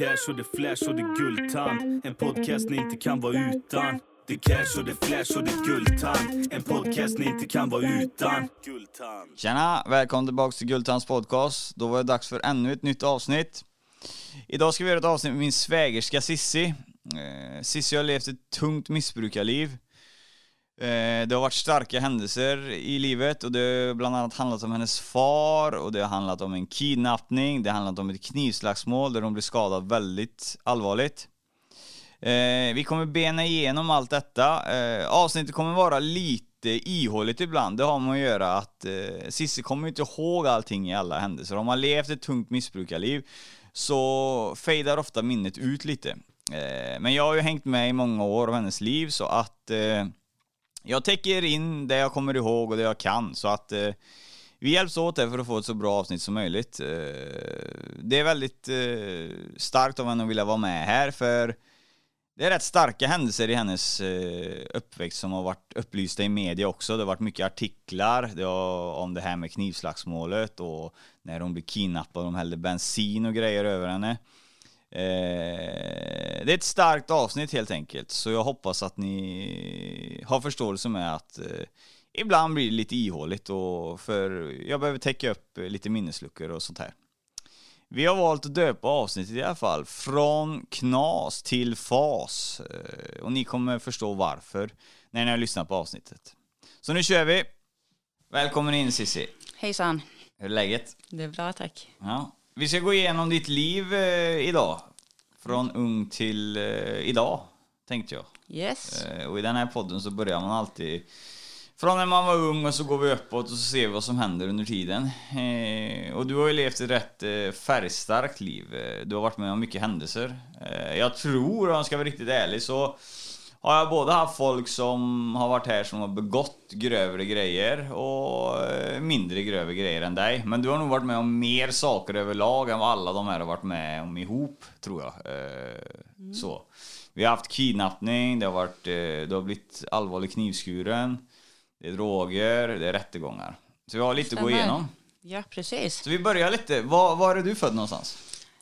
cash och det flash och det guldtand. En podcast ni inte kan vara utan. Det cash och det flash och det guldtand. En podcast ni inte kan vara utan. Guldtand. Tjena! Välkommen tillbaka till Guldtands podcast. Då var det dags för ännu ett nytt avsnitt. Idag ska vi göra ett avsnitt med min svägerska Sissi. Eh, Sissi har levt ett tungt missbrukarliv. Eh, det har varit starka händelser i livet och det har bland annat handlat om hennes far och det har handlat om en kidnappning, det har handlat om ett knivslagsmål där hon blev skadad väldigt allvarligt. Eh, vi kommer bena igenom allt detta. Eh, avsnittet kommer vara lite ihåligt ibland. Det har med att göra att Cissi kommer inte ihåg allting i alla händelser. Om man levt ett tungt missbrukarliv så fejdar ofta minnet ut lite. Men jag har ju hängt med i många år av hennes liv så att jag täcker in det jag kommer ihåg och det jag kan så att eh, vi hjälps åt här för att få ett så bra avsnitt som möjligt. Eh, det är väldigt eh, starkt av henne att vilja vara med här för det är rätt starka händelser i hennes eh, uppväxt som har varit upplysta i media också. Det har varit mycket artiklar det har, om det här med knivslagsmålet och när hon blev kidnappad och de hällde bensin och grejer över henne. Eh, det är ett starkt avsnitt helt enkelt, så jag hoppas att ni har förståelse med att eh, ibland blir det lite ihåligt och för jag behöver täcka upp lite minnesluckor och sånt här. Vi har valt att döpa avsnittet i alla fall från knas till fas eh, och ni kommer förstå varför när ni har lyssnat på avsnittet. Så nu kör vi! Välkommen in Cissi. Hejsan. Hur är läget? Det är bra tack. Ja. Vi ska gå igenom ditt liv eh, idag. Från ung till eh, idag, tänkte jag. Yes. Eh, och i den här podden så börjar man alltid från när man var ung och så går vi uppåt och så ser vi vad som händer under tiden. Och du har ju levt ett rätt färgstarkt liv. Du har varit med om mycket händelser. Jag tror, om jag ska vara riktigt ärlig, så har jag både haft folk som har varit här som har begått grövre grejer och eh, mindre grövre grejer än dig. Men du har nog varit med om mer saker överlag än vad alla de här har varit med om ihop, tror jag. Eh, Så. Vi har haft kidnappning, det har, varit, eh, du har blivit allvarligt knivskuren, det är droger, det är rättegångar. Så vi har lite att gå Stämmer. igenom. Ja, precis. Så vi börjar lite. Var, var är du född någonstans?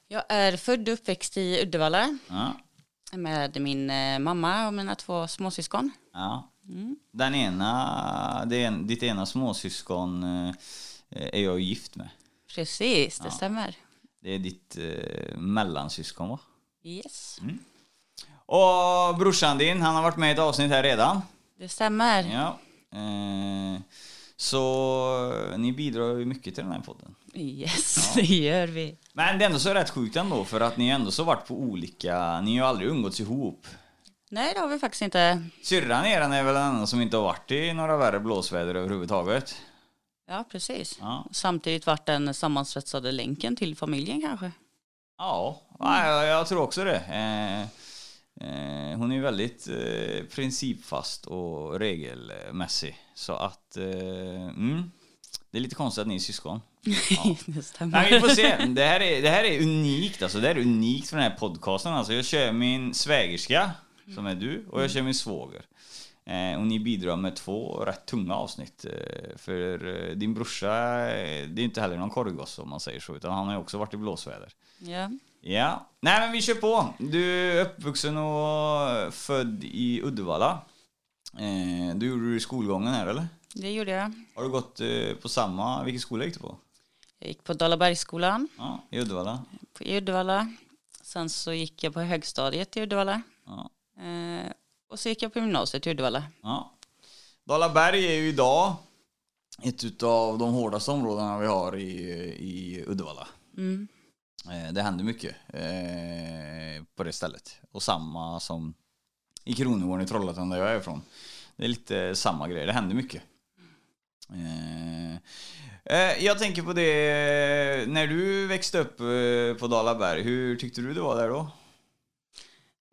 Jag är född och uppväxt i Uddevalla Ja. Med min eh, mamma och mina två småsyskon. ja. Den ena, är, ditt ena småsyskon eh, är jag gift med. Precis, det stämmer. Det är ditt eh, mellansyskon va? Yes, Och brorsan din, han har varit med i ett avsnitt här redan. det stämmer. Ja. Eh, så ni bidrar ju mycket till den här podden. Yes, det gör vi. Men det är ändå så rätt sjukt ändå för att ni ändå så varit på olika, ni har ju aldrig umgåtts ihop. Nej, det har vi faktiskt inte. Syrran eran är väl den enda som inte har varit i några värre blåsväder överhuvudtaget. Ja, precis. Ja. Samtidigt varit den sammansvetsade länken till familjen kanske. Ja, ja, jag, jag tror också det. Eh, eh, hon är väldigt eh, principfast och regelmässig. Så att, eh, mm, det är lite konstigt att ni är syskon. det stämmer. Nej, vi får se. Det här är, det här är unikt alltså. Det här är unikt för den här podcasten. Alltså, jag kör min svägerska, som är du, och jag kör min svåger. Eh, och ni bidrar med två rätt tunga avsnitt. Eh, för eh, din brorsa, eh, det är inte heller någon korvgosse om man säger så, utan han har ju också varit i blåsväder. Ja, Ja, nej men vi kör på. Du är uppvuxen och född i Uddevalla. Eh, du gjorde du skolgången här eller? det gjorde jag. Har du gått eh, på samma, vilken skola gick du på? Jag gick på Dalabergsskolan Ja, i Uddevalla. på- i Uddevalla. Sen så gick jag på högstadiet i Uddevalla. Ja. Eh, och så gick jag på gymnasiet i Uddevalla. Ja. Dalaberg är ju idag ett av de hårdaste områdena vi har i, i Uddevalla. Mm. Eh, Det händer mycket eh, på det stället. Och samma som i Kronogården i Trollhättan där jag är ifrån. Det är lite samma grej, det händer mycket. Eh, eh, Jag tänker på det, när du växte upp eh, på Dalaberg, hur tyckte du det var där då?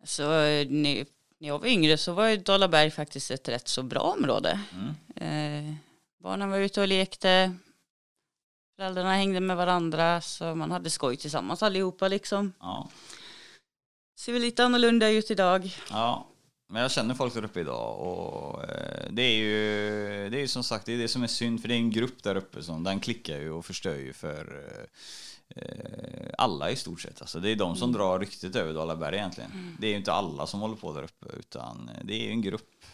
Så när, jag var yngre så var Dalaberg faktiskt ett rätt så bra område. Mm. Barnen var ute och lekte. Föräldrarna hängde med varandra så man hade skoj tillsammans allihopa liksom. Ja. Ser väl lite annorlunda ut idag. Ja, men jag känner folk där uppe idag och eh, det är ju det är ju som sagt det är det som är synd för det är en grupp där uppe som den klickar ju och förstör ju för eh, alla i stort sett. Alltså, det är de som drar ryktet över Dalaberg egentligen. Det är ju inte alla som håller på där uppe utan det är ju en grupp.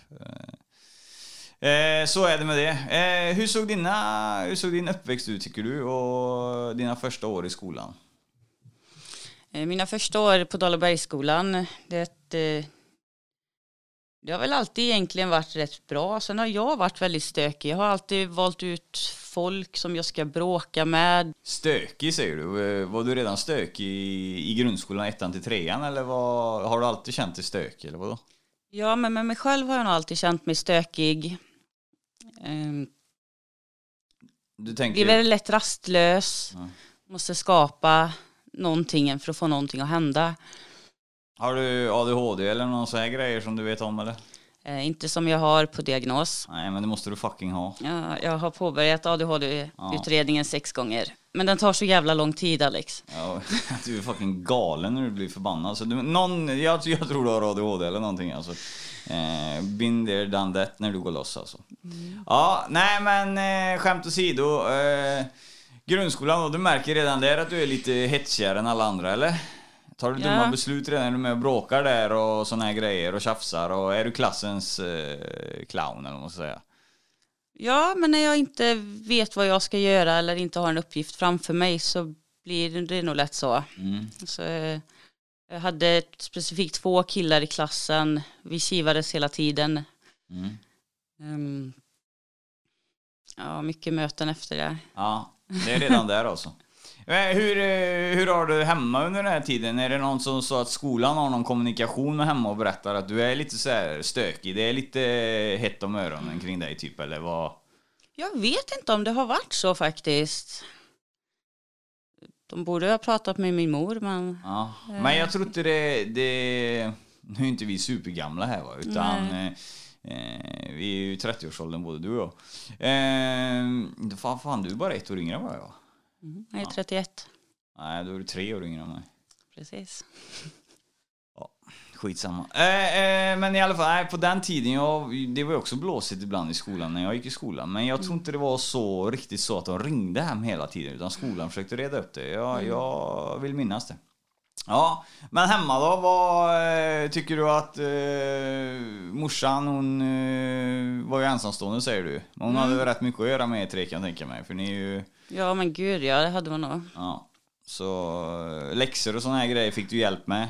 Eh, eh, så är det med det. Eh, hur, såg dina, hur såg din uppväxt ut tycker du och dina första år i skolan? Eh, Mina första år på Dalabergsskolan, det, eh, det har väl alltid egentligen varit rätt bra. Sen har jag varit väldigt stökig. Jag har alltid valt ut folk som jag ska bråka med. Stökig säger du. Eh, Var du redan stökig i, grundskolan, ettan till trean eller var, har du alltid känt dig stökig eller vadå? Ja, men med mig själv har jag nog alltid känt mig stökig. Ehm, Du Blir tänker... väldigt lätt rastlös. Ja. Måste skapa någonting för att få någonting att hända. Har du ADHD eller någon sån här grejer som du vet om eller? Eh, inte som jag har på diagnos. Nej men det måste du fucking ha. Ja, jag har påbörjat ADHD-utredningen sex gånger. Men den tar så jävla lång tid Alex. Ja, du är fucking galen när du blir förbannad. Så du, någon, jag, jag tror du har ADHD eller någonting alltså. Eh, been there, done that när du går loss alltså. Ja, nej men eh, skämt åsido. Eh, grundskolan då, du märker redan där att du är lite hetsigare än alla andra eller? Tar du Ja. dumma beslut redan när du är med och bråkar där och såna här grejer och tjafsar och är du klassens eh, clown eller vad man ska säga? Ja, men när jag inte vet vad jag ska göra eller inte har en uppgift framför mig så blir det nog lätt så. Mm. så eh, jag hade specifikt två killar i klassen. Vi kivades hela tiden. Mm. Ehm, ja, mycket möten efter det. Ja, det är redan där alltså. Men Hur, eh, hur har du hemma under den här tiden? Är det någon som sa att skolan har någon kommunikation med hemma och berättar att du är lite så här stökig? Det är lite hett om öronen kring dig typ, eller vad? Jag vet inte om det har varit så faktiskt. De borde ha pratat med min mor, men Ja. Men jag tror inte det, det... Nu är inte vi supergamla här va, utan... Eh, eh, vi är ju i 30-årsåldern både du och jag. Eh, fan, fan, du är bara ett år yngre än vad jag är. Mm, jag är 31. Nej, då är du tre år yngre än mig. Precis. Skitsamma. Eh, eh, men i alla fall, nej, på den tiden, jag, det var också blåsigt ibland i skolan när jag gick i skolan. Men jag tror inte det var så riktigt så att de ringde hem hela tiden. Utan skolan försökte reda upp det. Jag, jag vill minnas det. Ja, men hemma då? Vad eh, tycker du att eh, morsan, hon eh, var ju ensamstående säger du. Hon hade väl rätt mycket att göra med er tre kan jag tänka mig. För ni är ju... Ja, men gud ja, det hade man nog. Ja. Så eh, läxor och såna här grejer fick du hjälp med.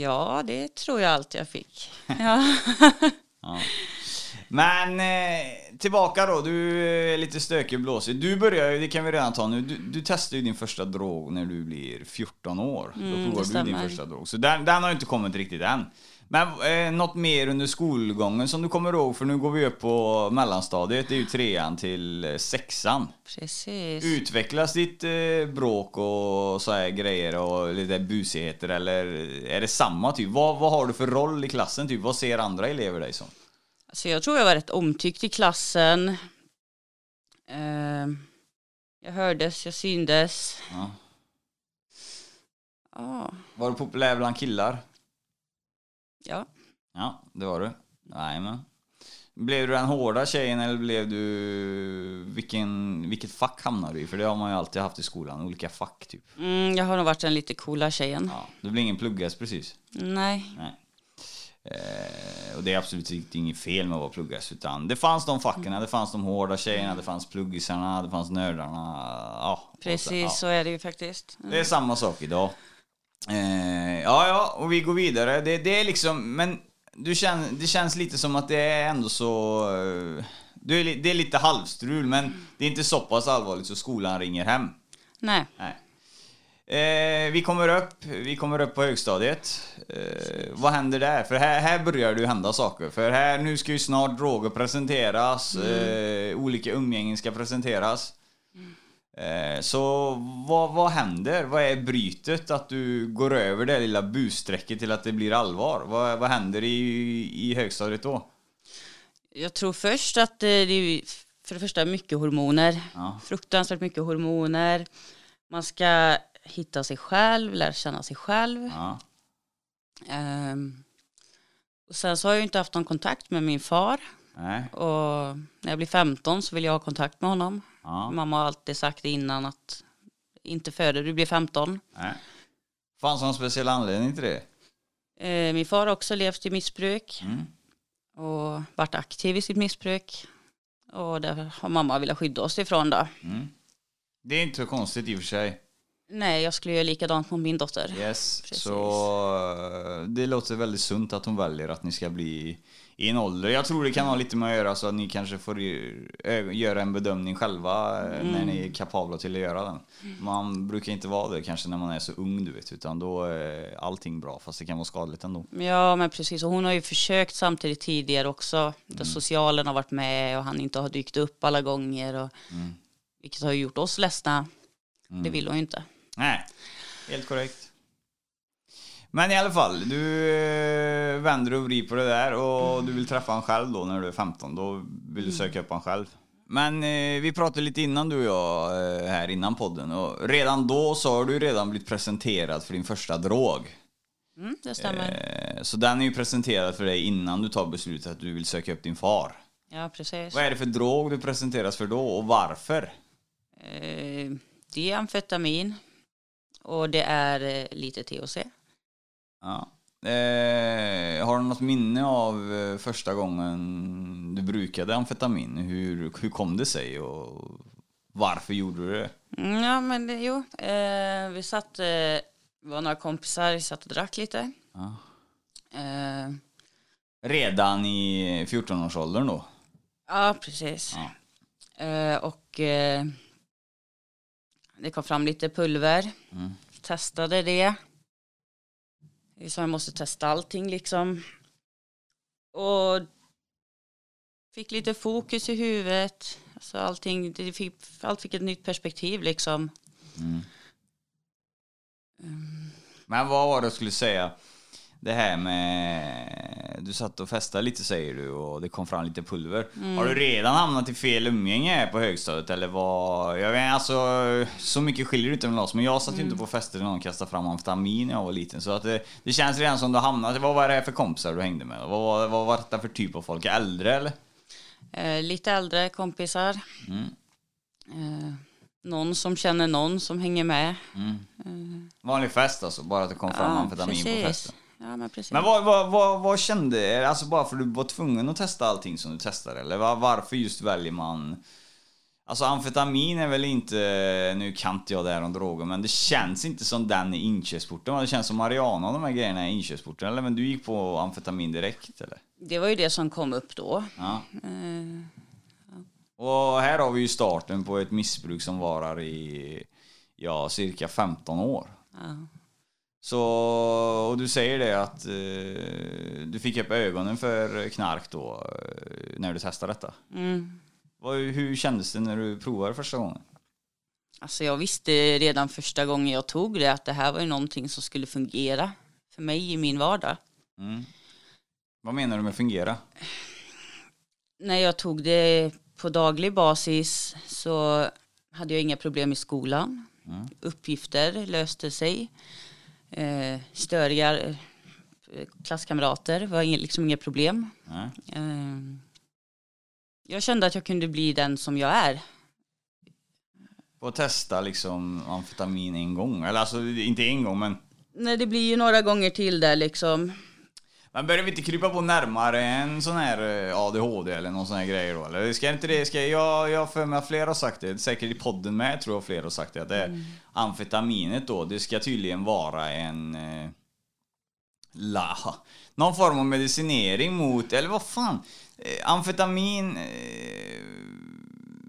Ja, det tror jag allt jag fick. Ja. Ja. Men eh, tillbaka då, du är lite stökig och blåsig. Du börjar ju, det kan vi redan ta nu, du, du testar ju din första drog när du blir 14 år. Mm, då provar du din första drog. Så den, den har inte kommit riktigt än. Men eh, något mer under skolgången som du kommer ihåg, för nu går vi upp på mellanstadiet, det är ju trean till eh, sexan. Precis. Utvecklas ditt eh, bråk och så här grejer och lite busigheter eller är det samma typ? Vad, vad har du för roll i klassen typ? Vad ser andra elever dig som? Alltså jag tror jag var rätt omtyckt i klassen. Ehm, jag hördes, jag syndes. Ja. Ja, Var du populär bland killar? ja. Ja, det var du. Jajamän. Blev du den hårda tjejen eller blev du... Vilken, vilket fack hamnade du i? För det har man ju alltid haft i skolan, olika fack typ. Mm, jag har nog varit den lite coola tjejen. Ja, du blir ingen pluggas precis. Nej. Nej. Eh, och det är absolut inget fel med att vara pluggas, utan det fanns de facken, det fanns de hårda tjejerna, det fanns pluggisarna, det fanns nördarna. Ja, och så- Precis, ja. så är det ju faktiskt. Det är samma sak idag. Eh, ja, ja, och vi går vidare. Det, det är liksom, men du känner, det känns lite som att det är ändå så... eh, Du är, det är lite halvstrul, men det är inte så pass allvarligt så skolan ringer hem. Nej. Nej. Eh, vi kommer upp, vi kommer upp på högstadiet. Eh, vad händer där? För här, här börjar det ju hända saker. För här, nu ska ju snart droger presenteras, eh, olika umgängen ska presenteras. Eh, så vad, vad händer? Vad är brytet? Att du går över det lilla bussträcket till att det blir allvar? Vad, vad händer i, i högstadiet då? Jag tror först att eh, det är för det första mycket hormoner. Ja. Fruktansvärt mycket hormoner. Man ska hitta sig själv, lära känna sig själv. Ja. Ehm, och sen så har jag ju inte haft någon kontakt med min far. Nej. Och när jag blir 15 så vill jag ha kontakt med honom. Ja. Mamma har alltid sagt innan att inte före du blir 15. Nej. Fanns någon speciell anledning till det? Eh, min far har också levt i missbruk Mm. och varit aktiv i sitt missbruk. Och det har mamma velat skydda oss ifrån då. Mm. Det är inte så konstigt i och för sig. Nej, jag skulle göra likadant mot min dotter. Yes. Precis. Så eh, det låter väldigt sunt att hon väljer att ni ska bli i en ålder. Jag tror det kan ha lite med att göra så att ni kanske får göra en bedömning själva eh, när ni är kapabla till att göra den. Man brukar inte vara det kanske när man är så ung du vet, utan då är allting bra fast det kan vara skadligt ändå. Ja, men precis. Och hon har ju försökt samtidigt tidigare också. Där Mm. socialen har varit med och han inte har dykt upp alla gånger. Och, Mm. Vilket har gjort oss ledsna. Det vill hon ju inte. Nej, helt korrekt. Men i alla fall, du eh, vänder och vrider på det där och du vill träffa han själv då när du är 15. Då vill du söka upp han själv. Men eh, vi pratade lite innan du och jag eh, här innan podden och redan då så har du redan blivit presenterad för din första drog. Mm, det stämmer. Eh, så den är ju presenterad för dig innan du tar beslutet att du vill söka upp din far. Ja, precis. Vad är det för drog du presenteras för då och varför? Eh, det är amfetamin. Och det är eh, lite THC. Ja. Eh, har du något minne av eh, första gången du brukade amfetamin? Hur, hur kom det sig och varför gjorde du det? Mm, ja, men det, jo. Eh, vi satt, eh, var några kompisar, vi satt och drack lite. Ja. Eh, Redan i 14-årsåldern då? ja, precis. Ja. Eh, och det kom fram lite pulver. Mm. Testade det. Sa jag måste testa allting liksom. Och fick lite fokus i huvudet. Alltså allting, det fick, allt fick ett nytt perspektiv liksom. Mm. Men vad var det jag skulle säga? Det här med... Du satt och festade lite säger du och det kom fram lite pulver. Har du redan hamnat i fel umgänge här på högstadiet eller vad? Jag vet alltså, så mycket skiljer det inte mellan oss. Men jag satt ju inte på fester när någon kastade fram amfetamin när jag var liten. Så att det, det känns redan som du hamnat... Vad var det här för kompisar du hängde med? Vad, var- vad var detta för typ av folk? Äldre eller? Eh, lite äldre kompisar. Mm. Eh, någon som känner någon som hänger med. Vanlig fest alltså, bara att det kom fram amfetamin på festen. Ja, men precis. Men vad, vad, vad, vad kände, alltså bara för att du var tvungen att testa allting som du testade eller var, varför just väljer man Alltså amfetamin är väl inte, nu kan inte jag det här om droger men det känns inte som den i inkörsporten Det känns som Mariana och de här grejerna i inkörsporten eller men du gick på amfetamin direkt eller? Det var ju det som kom upp då. Ja. Eh, Och här har vi ju starten på ett missbruk som varar i, ja cirka 15 år ja. Så, och du säger det att eh, du fick upp ögonen för knark då eh, när du testade detta. mm. Vad, hur kändes det när du provade första gången? Alltså jag visste redan första gången jag tog det att det här var ju någonting som skulle fungera för mig i min vardag. Mm. Vad menar du med fungera? När jag tog det på daglig basis så hade jag inga problem i skolan. Mm. Uppgifter löste sig. Eh, störiga eh, klasskamrater var inga- liksom inga problem. Eh, jag kände att jag kunde bli den som jag är. Och testa liksom amfetamin en gång, eller alltså inte en gång men Nej, det blir ju några gånger till där liksom. Men börjar vi inte krypa på närmare en sån här eh, ADHD eller någon sån här grej då? Eller ska inte det, ska jag, jag för mig att flera har sagt det, säkert i podden med tror jag flera har sagt det, att det är amfetaminet då, det ska tydligen vara en eh, la, någon form av medicinering mot, eller vad fan, eh, amfetamin, eh,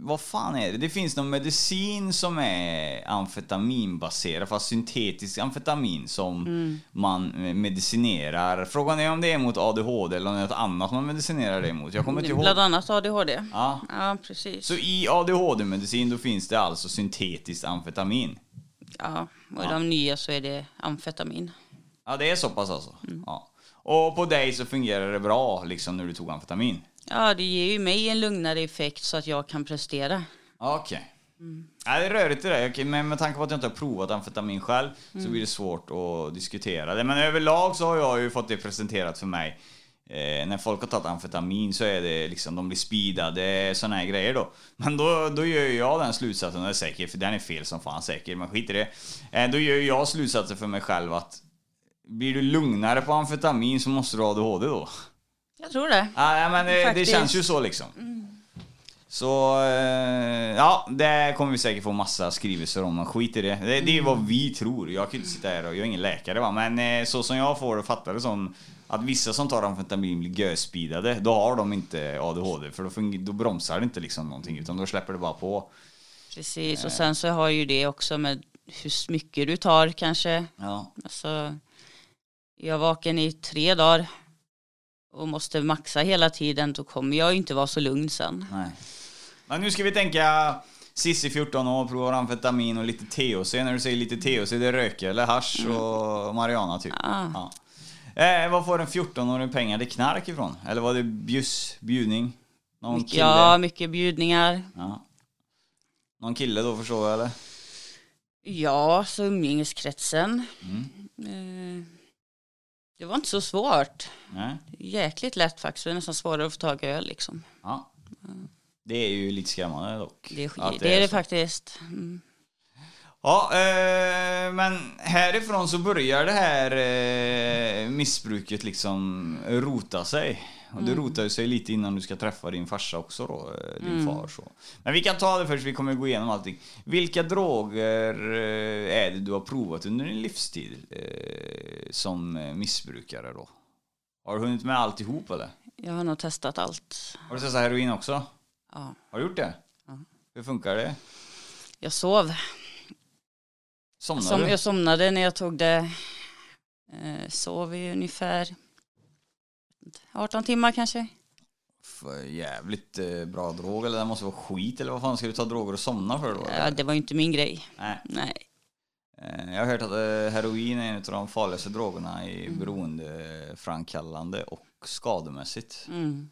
vad fan är det? Det finns någon medicin som är amfetaminbaserad, fast syntetisk amfetamin som man eh, medicinerar. Frågan är om det är mot ADHD eller något annat man medicinerar det mot. Jag kommer inte ihåg. Bland annat ADHD. Ja. Ja, precis. Så i ADHD-medicin då finns det alltså syntetiskt amfetamin? Ja, och i de nya så är det amfetamin. Ja, det är så pass alltså? Ja. Och på dig så fungerar det bra liksom när du tog amfetamin? Ja, det ger ju mig en lugnare effekt så att jag kan prestera. Okej. Ja, det är rörigt det där. Okej, Men med tanke på att jag inte har provat amfetamin själv så blir det svårt att diskutera det. Men överlag så har jag ju fått det presenterat för mig Eh, när folk har tagit amfetamin så är det liksom, de blir speedade, såna här grejer då. Men då, då gör jag den slutsatsen, och är säker, för den är fel som fan säker, men skit i det. Eh, då gör jag slutsatsen för mig själv att blir du lugnare på amfetamin så måste du ha ADHD då. Jag tror det. Ja, men det, det känns ju så liksom. Så, eh, ja, det kommer vi säkert få massa skrivelser om, men skit i det. Det, det är vad vi tror. Jag kan inte sitta här och, jag är ingen läkare va, men eh, så som jag får det fatta det som att vissa som tar amfetamin blir göspeedade, då har de inte ADHD, för då, då bromsar det inte liksom någonting, utan då släpper det bara på. Precis, och sen så har ju det också med hur mycket du tar kanske. Ja, Alltså, jag är vaken i tre dagar och måste maxa hela tiden, då kommer jag ju inte vara så lugn sen. nej. Men nu ska vi tänka Cissi 14 år, provar amfetamin och lite THC. När du säger lite THC, det är röka eller hasch och marijuana typ. Ah. Ja. Eh, vad får en 14-åring pengar till knark ifrån? Eller var det bjus, bjudning? Någon Mycket, kille? ja, mycket bjudningar. Ja. Någon kille då förstår jag eller? Ja, så umgängeskretsen. Mm. Eh, Det var inte så svårt. Nej? Jäkligt lätt faktiskt. Det är nästan svårare att få tag i öl liksom. Ja. Det är ju lite skrämmande dock. Det är, det, är det så. faktiskt. Mm. Ja, eh, men härifrån så börjar det här eh, missbruket liksom rota sig. Och det rotar ju sig lite innan du ska träffa din farsa också då, eh, din far. Så. Men vi kan ta det först, vi kommer gå igenom allting. Vilka droger eh, är det du har provat under din livstid eh, som eh, missbrukare då? Har du hunnit med alltihop eller? Jag har nog testat allt. Har du testat heroin också? Ja. Har du gjort det? Ja. Hur funkar det? Jag sov. Somnar Som, du? jag somnade när jag tog det. Eh, sov i ungefär 18 timmar kanske. För jävligt eh, bra drog eller det måste vara skit eller vad fan ska du ta droger och somna för då? Ja, det var ju inte min grej. Nej. Nej. Eh, Jag har hört att eh, heroin är en av de farligaste drogerna i Mm. beroendeframkallande och skademässigt. Mm.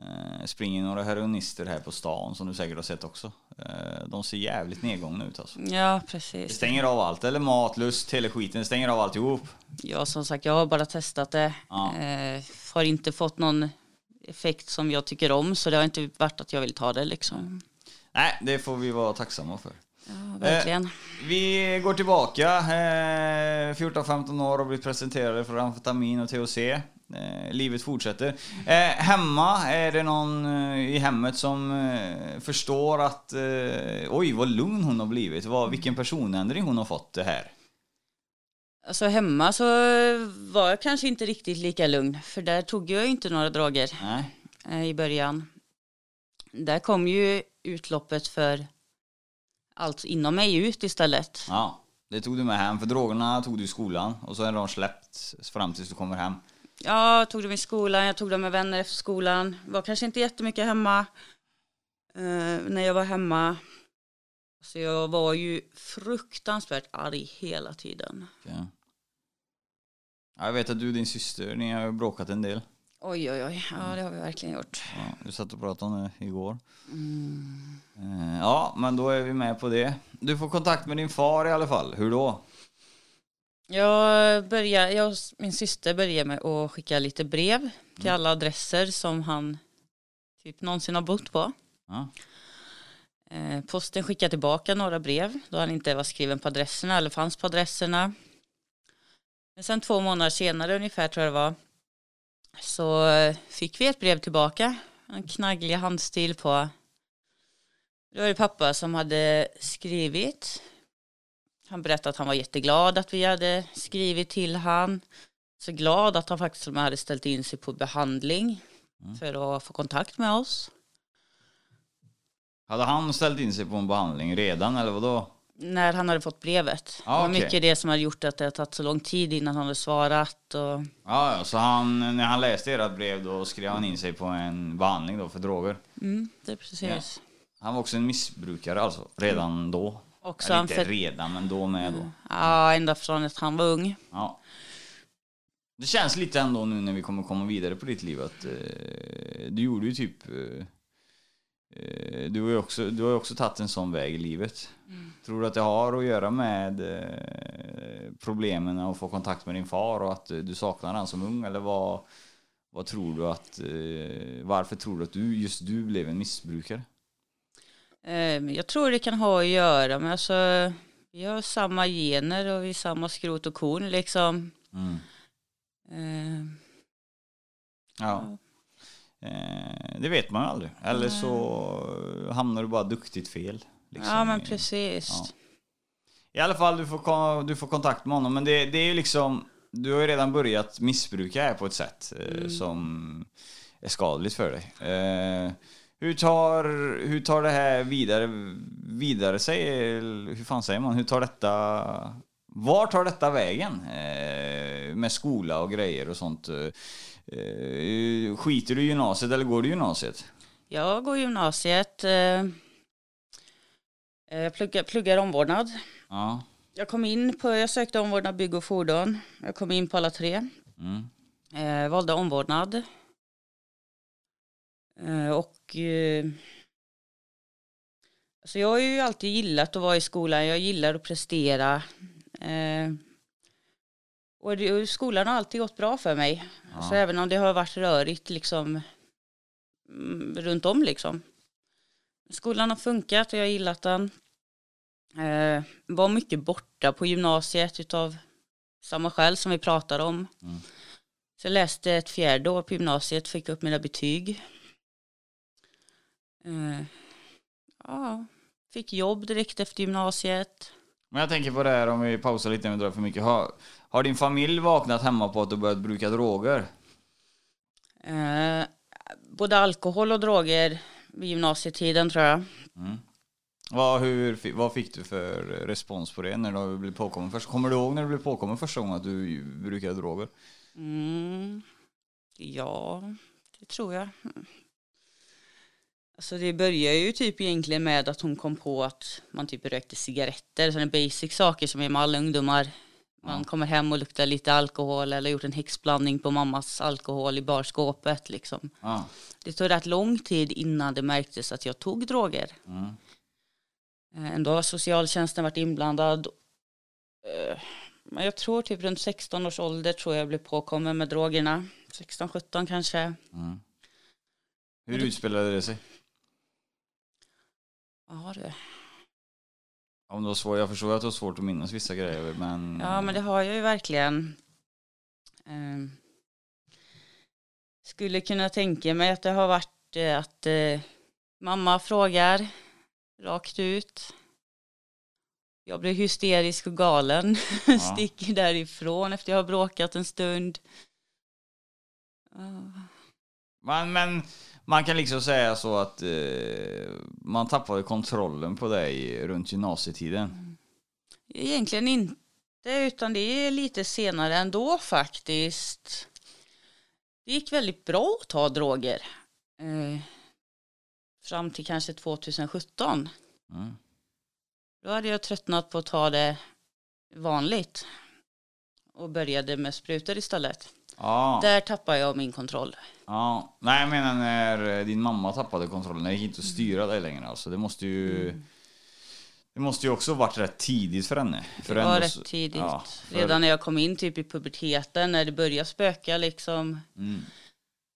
Eh, springer några heroinister här på stan som du säkert har sett också. Eh, de ser jävligt nedgångna ut alltså. Ja, Det precis. stänger av allt, eller mat, lust, hela skiten, det stänger av alltihop. Ja, som sagt, jag har bara testat det. Ja. Eh, har inte fått någon effekt som jag tycker om, så det har inte varit att jag vill ta det liksom. Nej, det får vi vara tacksamma för. Ja, verkligen. Vi går tillbaka, eh, 14-15 år och blivit presenterade för amfetamin och THC. Eh, livet fortsätter. Eh, hemma, är det någon eh, i hemmet som eh, förstår att eh, oj vad lugn hon har blivit, vad, vilken personändring hon har fått det här? Alltså hemma så var jag kanske inte riktigt lika lugn, för där tog jag inte några eh, i början. Där kom ju utloppet för allt inom mig ut istället. ja. Det tog du med hem, för drogerna tog du i skolan och så är de släppt fram tills du kommer hem. Ja, jag tog dem i skolan, jag tog dem med vänner efter skolan. Var kanske inte jättemycket hemma. Eh, när jag var hemma. Så jag var ju fruktansvärt arg hela tiden. Ja, jag vet att du och din syster, ni har bråkat en del. Oj, oj, oj. Ja, det har vi verkligen gjort. Ja, du satt och pratade om det igår. Mm. Eh, Ja, men då är vi med på det. Du får kontakt med din far i alla fall. Hur då? Jag, börjar, jag och min syster började med att skicka lite brev till alla adresser som han typ någonsin har bott på. Ja. Eh, Posten skickade tillbaka några brev då han inte var skriven på adresserna eller fanns på adresserna. Men sen två månader senare ungefär tror jag det var så fick vi ett brev tillbaka. En knagglig handstil på. Det var det pappa som hade skrivit. Han berättade att han var jätteglad att vi hade skrivit till han. Så glad att han faktiskt hade ställt in sig på behandling Mm. för att få kontakt med oss. Hade han ställt in sig på en behandling redan eller vadå? När han hade fått brevet. Ja, det var mycket det som hade gjort att det hade tagit så lång tid innan han hade svarat. Och, Ja, ja, så han, när han läste ert brev då skrev han in sig på en behandling då för droger. mm, det precis. Han var också en missbrukare alltså, redan då. Också Eller inte amfet- redan, men då med då. Ja, ända från att han var ung. Ja. Det känns lite ändå nu när vi kommer komma vidare på ditt liv att eh, du gjorde ju typ eh, du har också, du har ju också tagit en sån väg i livet. Tror du att det har att göra med eh, problemen att få kontakt med din far och att eh, du saknar han som ung eller vad, vad tror du att, eh, varför tror du att du, just du blev en missbrukare? Eh, Jag tror det kan ha att göra med alltså, vi har samma gener och vi är samma skrot och korn liksom. Mm. Eh, Ja. Eh, det vet man ju aldrig. Eller så hamnar du bara duktigt fel. liksom, Ja men precis. ja. I alla fall, du får, du får kontakt med honom. Men det, det är ju liksom, du har ju redan börjat missbruka här på ett sätt eh, Mm. som är skadligt för dig. Eh, hur, tar, hur tar det här vidare, vidare sig? Hur fan säger man? Hur tar detta... Var tar detta vägen? Eh, med skola och grejer och sånt. Eh, eh, skiter du i gymnasiet eller går du gymnasiet? Jag går gymnasiet. Eh, eh, jag pluggar, pluggar omvårdnad. Ja. Jag kom in på, jag sökte omvårdnad, bygg och fordon. Jag kom in på alla tre. Mm. Eh, valde omvårdnad. Eh, och eh, alltså jag har ju alltid gillat att vara i skolan. Jag gillar att prestera. Eh, och, det, skolan har alltid gått bra för mig. Alltså även om det har varit rörigt liksom mm, runt om liksom. Skolan har funkat och jag har gillat den. Eh, var mycket borta på gymnasiet utav samma skäl som vi pratar om. Mm. Så jag läste ett fjärde år på gymnasiet, fick upp mina betyg. Eh, ja, fick jobb direkt efter gymnasiet. Men jag tänker på det här om vi pausar lite om vi drar för mycket. Har, har din familj vaknat hemma på att du börjat bruka droger? Eh, både alkohol och droger vid gymnasietiden tror jag. Mm. Vad, hur, vad fick du för respons på det när du blev påkommen först? Kommer du ihåg när du blev påkommen första gången att du brukade droger? Mm, ja, det tror jag. Alltså det börjar ju typ egentligen med att hon kom på att man typ rökte cigaretter, sådana basic saker som är med alla ungdomar. Man kommer hem och luktar lite alkohol eller gjort en häxblandning på mammas alkohol i barskåpet liksom. Ja. Det tog rätt lång tid innan det märktes att jag tog droger. Mm. Eh, Ändå har socialtjänsten varit inblandad. Eh, Men jag tror typ runt 16 års ålder tror jag blev påkommen med drogerna. 16-17 kanske. Mm. Hur utspelade det sig? Ja, det. Om det var svårt, jag förstår att det var svårt att minnas vissa grejer men... ja men det har jag ju verkligen. Eh, Skulle kunna tänka mig att det har varit eh, att eh, mamma frågar rakt ut. Jag blir hysterisk och galen. Ja. Sticker därifrån efter jag har bråkat en stund. Men, men man kan liksom säga så att eh, man tappade kontrollen på dig runt gymnasietiden. Egentligen inte, utan det är lite senare ändå faktiskt. Det gick väldigt bra att ta droger. Eh, fram till kanske 2017. Mm. Då hade jag tröttnat på att ta det vanligt. Och började med sprutor istället. Ja. Där tappade jag min kontroll. Ja, nej jag menar när eh, din mamma tappade kontrollen, det gick inte att styra dig längre alltså. Det måste ju... Mm. Det måste ju också varit rätt tidigt för henne. För Det var ändå rätt tidigt. ja, för- Redan när jag kom in typ i puberteten, när det började spöka liksom. Mm.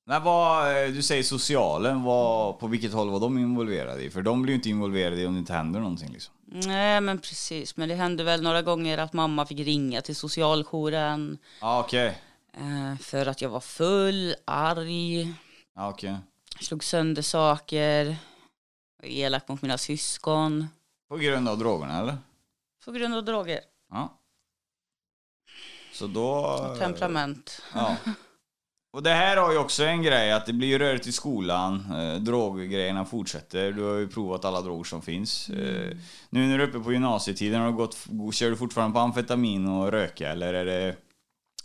Men vad, eh, du säger socialen, vad, på vilket håll var de involverade i? För de blir ju inte involverade i om det inte händer någonting liksom. Nej men precis, men det hände väl några gånger att mamma fick ringa till socialjouren Ja okej. Eh, för att jag var full, arg, Ja okej. slog sönder saker, var elak mot mina syskon På grund av drogerna eller? på grund av droger Ja. Så då... och temperament. Ja. Och det här har ju också en grej, att det blir ju rörigt i skolan, eh, droggrejerna fortsätter, du har ju provat alla droger som finns. Eh, nu när du är uppe på gymnasietiden, har du gått, kör du fortfarande på amfetamin och röka eller är det,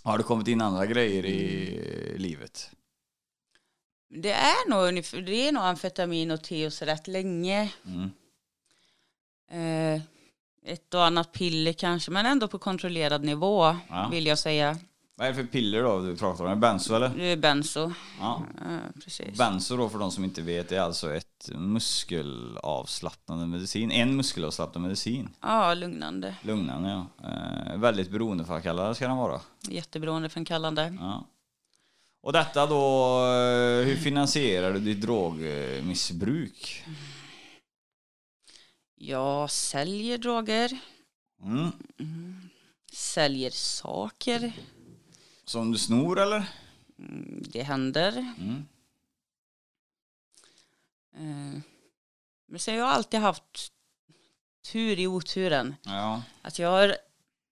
har det kommit in andra grejer i eh, livet? Det är nog, det är nog amfetamin och teos rätt länge. Mm. Eh, ett och annat piller kanske, men ändå på kontrollerad nivå Ja. vill jag säga. Vad är det för piller då du pratar om? Benzo eller? Det är benzo. Ja. Ja, precis. Benzo då för de som inte vet är alltså ett muskelavslappnande medicin, en muskelavslappnande medicin. Ja, lugnande. Lugnande ja. Eh, väldigt beroendeframkallande ska den vara. Jätteberoendeframkallande. Ja. Och detta då, eh, hur finansierar du ditt drogmissbruk? Jag säljer droger, Mm. säljer saker. Som du snor eller? Mm, Det händer. Mm. Eh, Men så har jag alltid haft tur i oturen. Ja. Att jag har,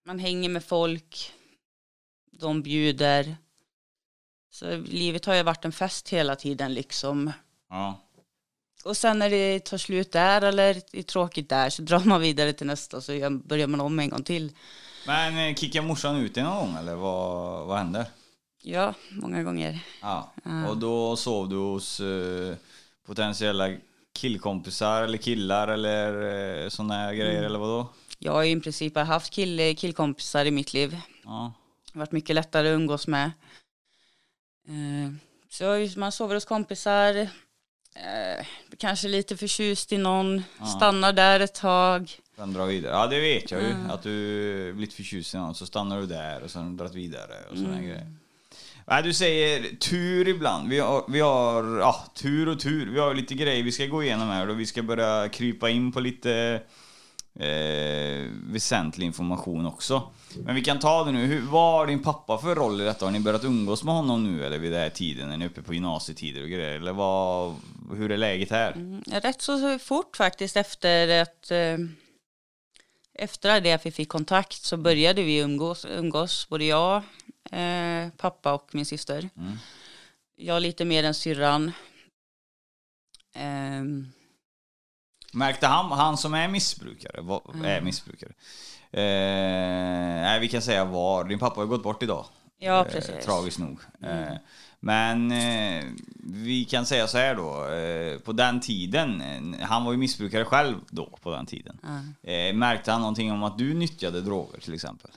man hänger med folk, de bjuder. Så livet har ju varit en fest hela tiden liksom. ja. Och sen när det tar slut där eller är tråkigt där så drar man vidare till nästa så börjar man om en gång till. Men eh, kickar morsan ut dig någon gång eller vad, vad händer? Ja, många gånger. Ja. Och då sov du hos eh, potentiella killkompisar eller killar eller eh, sådana här grejer eller vad då? Jag har i princip haft kill, killkompisar i mitt liv. Ja. Det har varit mycket lättare att umgås med. Eh, Så man sover hos kompisar, eh, kanske lite förtjust i någon, stannar där ett tag. Sen dra vidare. Ja det vet jag ju. Att du blivit förtjust i någon så stannar du där och sen dragit vidare och sådana grejer. Nej, du säger tur ibland. Vi har, vi har ja, tur och tur. Vi har lite grejer vi ska gå igenom här och vi ska börja krypa in på lite eh, väsentlig information också. Men vi kan ta det nu. Hur, vad har din pappa för roll i detta? Har ni börjat umgås med honom nu eller vid den här tiden? Är ni uppe på gymnasietider och grejer? Eller vad, hur är läget här? Mm, Rätt så fort faktiskt efter att eh, efter det att vi fick kontakt så började vi umgås, umgås både jag, eh, pappa och min syster. Mm. Jag lite mer än syrran. Ehm, Märkte han, han som är missbrukare, var, är missbrukare. Eh, nej, vi kan säga var. Din pappa har gått bort idag. ja, Eh, precis. tragiskt nog. Eh, men eh, vi kan säga så här då. Eh, på den tiden, eh, han var ju missbrukare själv då på den tiden. Eh, märkte han någonting om att du nyttjade droger till exempel?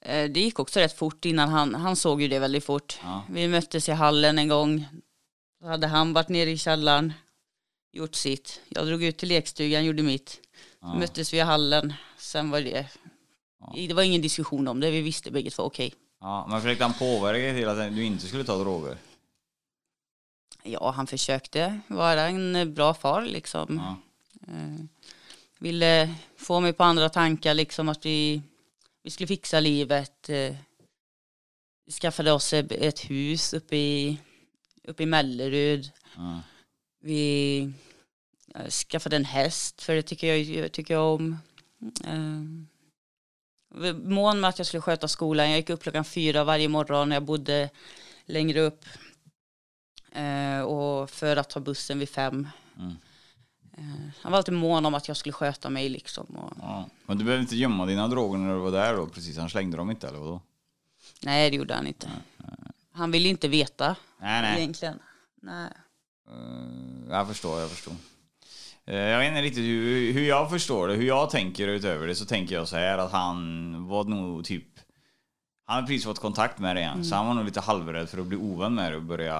Eh, Det gick också rätt fort innan han, han såg ju det väldigt fort. Ja. Vi möttes i hallen en gång. Då hade han varit nere i källaren, gjort sitt. Jag drog ut till lekstugan, gjorde mitt. Ja. Möttes vi i hallen. Sen var det, det var ingen diskussion om det. Vi visste bägge två, okej. Ja, men försökte han påverka dig till att du inte skulle ta droger? Ja, han försökte vara en bra far liksom. Ja. Eh, ville få mig på andra tankar liksom att vi, vi skulle fixa livet. Eh, vi skaffade oss ett hus uppe i, uppe i Mellerud. Ja. Vi eh, skaffade en häst för det tycker jag, jag tycker jag om. Mån med att jag skulle sköta skolan. Jag gick upp klockan fyra varje morgon. Jag bodde längre upp. Eh, och för att ta bussen vid fem. Mm. Eh, han var alltid mån om att jag skulle sköta mig liksom. Och, Ja. Men du behövde inte gömma dina droger när du var där då? Precis, han slängde dem inte eller vadå? nej, det gjorde han inte. Han ville inte veta Nej, nej. egentligen. Nej. Eh, jag förstår, jag förstår. Eh, jag vet inte riktigt hur, hur jag förstår det, hur jag tänker utöver det så tänker jag så här att han var nog typ han hade precis fått kontakt med dig igen, så han var nog lite halvrädd för att bli ovän med dig och börja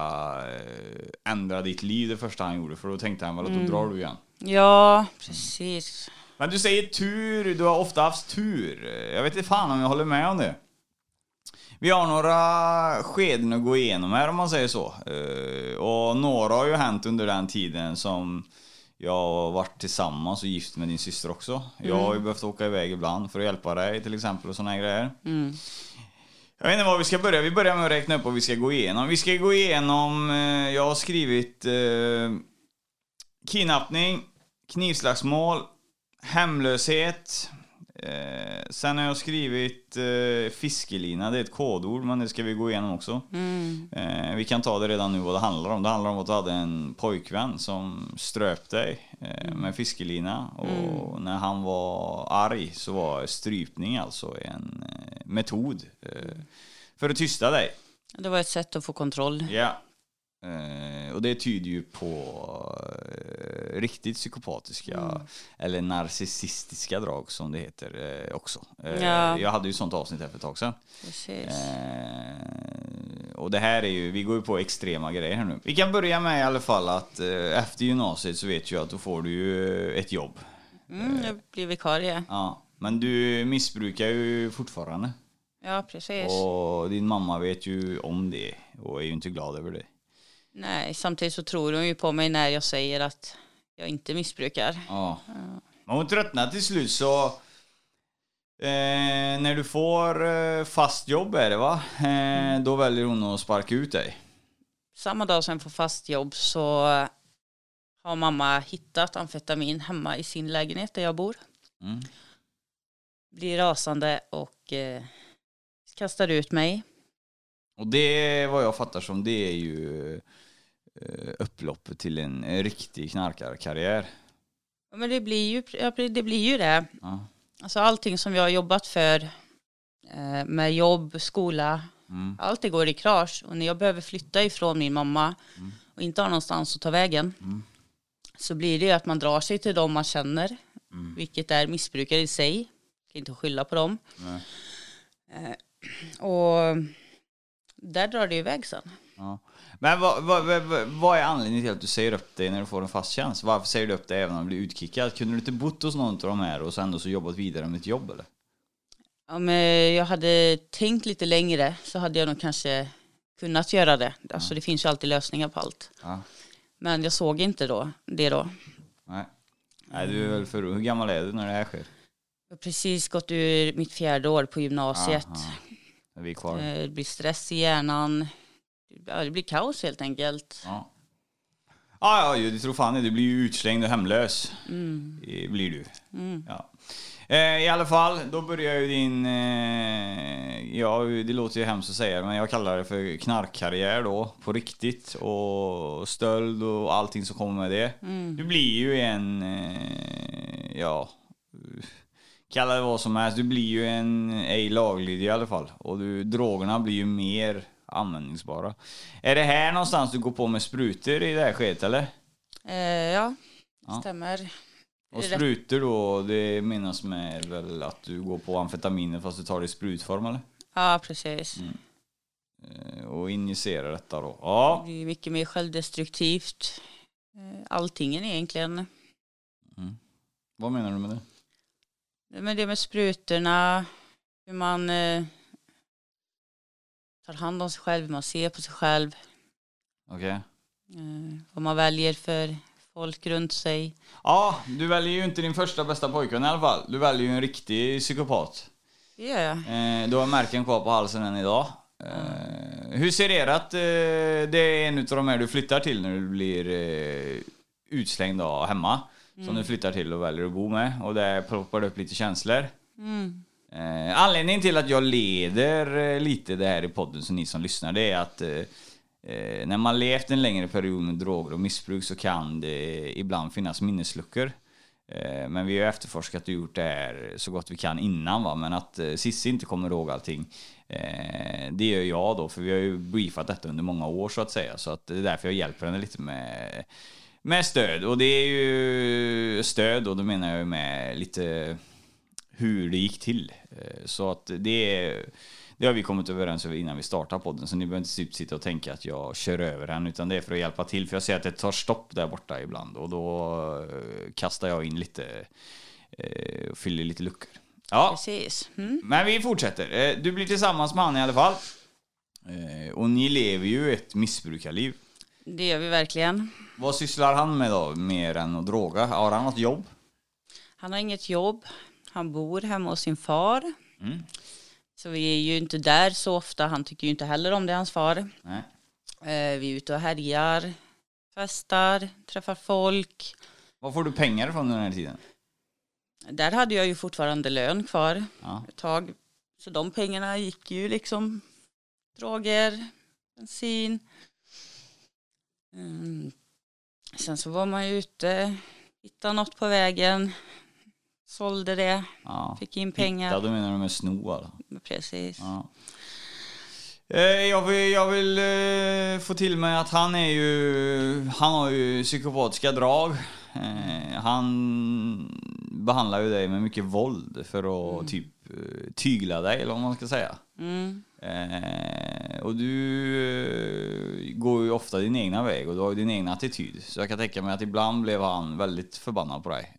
eh, ändra ditt liv det första han gjorde. För då tänkte han väl att då drar du igen. Ja, precis. Men du säger tur, du har ofta haft tur. Jag vet inte fan om jag håller med om det. Vi har några skeden att gå igenom här om man säger så. Eh, Och några har ju hänt under den tiden som jag har varit tillsammans och gift med din syster också. Jag har ju behövt åka iväg ibland för att hjälpa dig till exempel och såna här grejer. Mm. Jag vet inte var vi ska börja. Vi börjar med att räkna upp vad vi ska gå igenom. Vi ska gå igenom, eh, jag har skrivit eh, kidnappning, knivslagsmål, hemlöshet. Eh, sen har jag skrivit eh, fiskelina, det är ett kodord men det ska vi gå igenom också. Mm. Eh, vi kan ta det redan nu vad det handlar om. Det handlar om att du hade en pojkvän som ströp dig eh, med fiskelina och när han var arg så var strypning alltså en eh, metod eh, för att tysta dig. Det var ett sätt att få kontroll. Ja. Eh, och det tyder ju på eh, riktigt psykopatiska eller narcissistiska drag som det heter eh, också. Ja. Jag hade ju sånt avsnitt här för ett tag sedan. Och det här är ju, vi går ju på extrema grejer här nu. Vi kan börja med i alla fall att efter gymnasiet så vet jag att då får du ju ett jobb. Mm, jag blir vikarie. Ja, men du missbrukar ju fortfarande. Ja, precis. Och din mamma vet ju om det och är ju inte glad över det. Nej, samtidigt så tror hon ju på mig när jag säger att jag inte missbrukar. Ja. Men hon tröttnar till slut så... Eh, när du får eh, fast jobb är det va? Eh, då väljer hon att sparka ut dig. Samma dag som jag får fast jobb så har mamma hittat amfetamin hemma i sin lägenhet där jag bor. Mm. Blir rasande och eh, kastar ut mig. Och det, vad jag fattar som, det är ju eh, upploppet till en riktig knarkarkarriär. Ja, Men det blir ju det. Blir ju det. Ja. Alltså allting som jag har jobbat för eh, med jobb, skola, Mm. allt det går i krasch. Och när jag behöver flytta ifrån min mamma och inte har någonstans att ta vägen Mm. så blir det ju att man drar sig till dem man känner, Mm. vilket är missbrukare i sig. Kan inte skylla på dem. Nej. Eh, och där drar det iväg sen. Ja. Men vad, vad, vad, vad är anledningen till att du säger upp dig när du får en fast tjänst? Varför säger du upp dig även om du blir utkickad? Kunde du inte bott hos någon av de här och sen så jobbat vidare med ett jobb eller? Om jag hade tänkt lite längre så hade jag nog kanske kunnat göra det. Alltså det finns ju alltid lösningar på allt. Ja. Men jag såg inte då, det då. Nej. Nej, du är väl för Hur gammal är du när det här sker? Jag har precis gått ur mitt fjärde år på gymnasiet. Aha. Är vi kvar? Eh, Det blir stress i hjärnan. Ja, det blir kaos helt enkelt. Ja. Ja, ja, det tror fan det. Du blir ju utslängd och hemlös. Mm. Blir du. Mm. Ja. Eh, I alla fall, då börjar ju din... Eh, ja, det låter ju hemskt att säga men jag kallar det för knarkkarriär då. På riktigt. Och stöld och allting som kommer med det. Mm. Du blir ju en... Eh, ja... Kalla det vad som helst. Du blir ju en ej laglydig i alla fall. Och du, drogerna blir ju mer användningsbara. Är det här någonstans du går på med sprutor i det här skedet eller? Eh, ja, Ja. stämmer. Och är sprutor då, det menas med väl att du går på amfetaminer fast du tar det i sprutform eller? Ja, precis. Eh, Och injicerar detta då. Ja. Det blir mycket mer självdestruktivt. Eh, Allting egentligen. Vad menar du med det? Men det med sprutorna, hur man eh, tar hand om sig själv, hur man ser på sig själv, Okej. eh, vad man väljer för folk runt sig. Ja, du väljer ju inte din första bästa pojkvän i alla fall. Du väljer ju en riktig psykopat. Det gör jag. Eh, du har märken kvar på halsen än idag. Eh, hur ser ert, eh, det är en utav de här du flyttar till när du blir eh, utslängd då, hemma. Som du flyttar till och väljer att bo med. Och där ploppar det upp lite känslor. Mm. Eh, anledningen till att jag leder eh, lite det här i podden, så ni som lyssnar, det är att eh, eh, när man levt en längre period med droger och missbruk så kan det ibland finnas minnesluckor. Eh, men vi har efterforskat och gjort det här så gott vi kan innan va, men att eh, Cissi inte kommer ihåg allting, eh, det gör jag då, för vi har ju briefat detta under många år så att säga, så att det är därför jag hjälper henne lite med med stöd. Och det är ju stöd och då menar jag ju med lite hur det gick till. Eh, Så att det, det har vi kommit överens över innan vi startar podden. Så ni behöver inte typ sitta och tänka att jag kör över henne. Utan det är för att hjälpa till. För jag ser att det tar stopp där borta ibland. Och då eh, kastar jag in lite eh, och fyller lite luckor. Ja, Precis. Mm. men vi fortsätter. Du blir tillsammans med han i alla fall. Och ni lever ju ett missbrukarliv. Det gör vi verkligen. Vad sysslar han med då, mer än att droga? Har han något jobb? Han har inget jobb. Han bor hemma hos sin far. Mm. Så vi är ju inte där så ofta. Han tycker ju inte heller om det, hans far. Nej. Eh, vi är ute och härjar, festar, träffar folk. Var får du pengar ifrån den här tiden? Där hade jag ju fortfarande lön kvar Ja. ett tag. Så de pengarna gick ju liksom droger, bensin. Mm. Sen så var man ju ute, hittade något på vägen, sålde det, ja. fick in pengar. Hitta, då menar du med sno. Precis. Ja. Eh, Jag vill, jag vill eh, få till mig att han är ju, han har ju psykopatiska drag. Eh, Han behandlar ju dig med mycket våld för att typ eh, tygla dig eller vad man ska säga. Mm. Och du går ju ofta din egna väg och du har ju din egna attityd. Så jag kan tänka mig att ibland blev han väldigt förbannad på dig.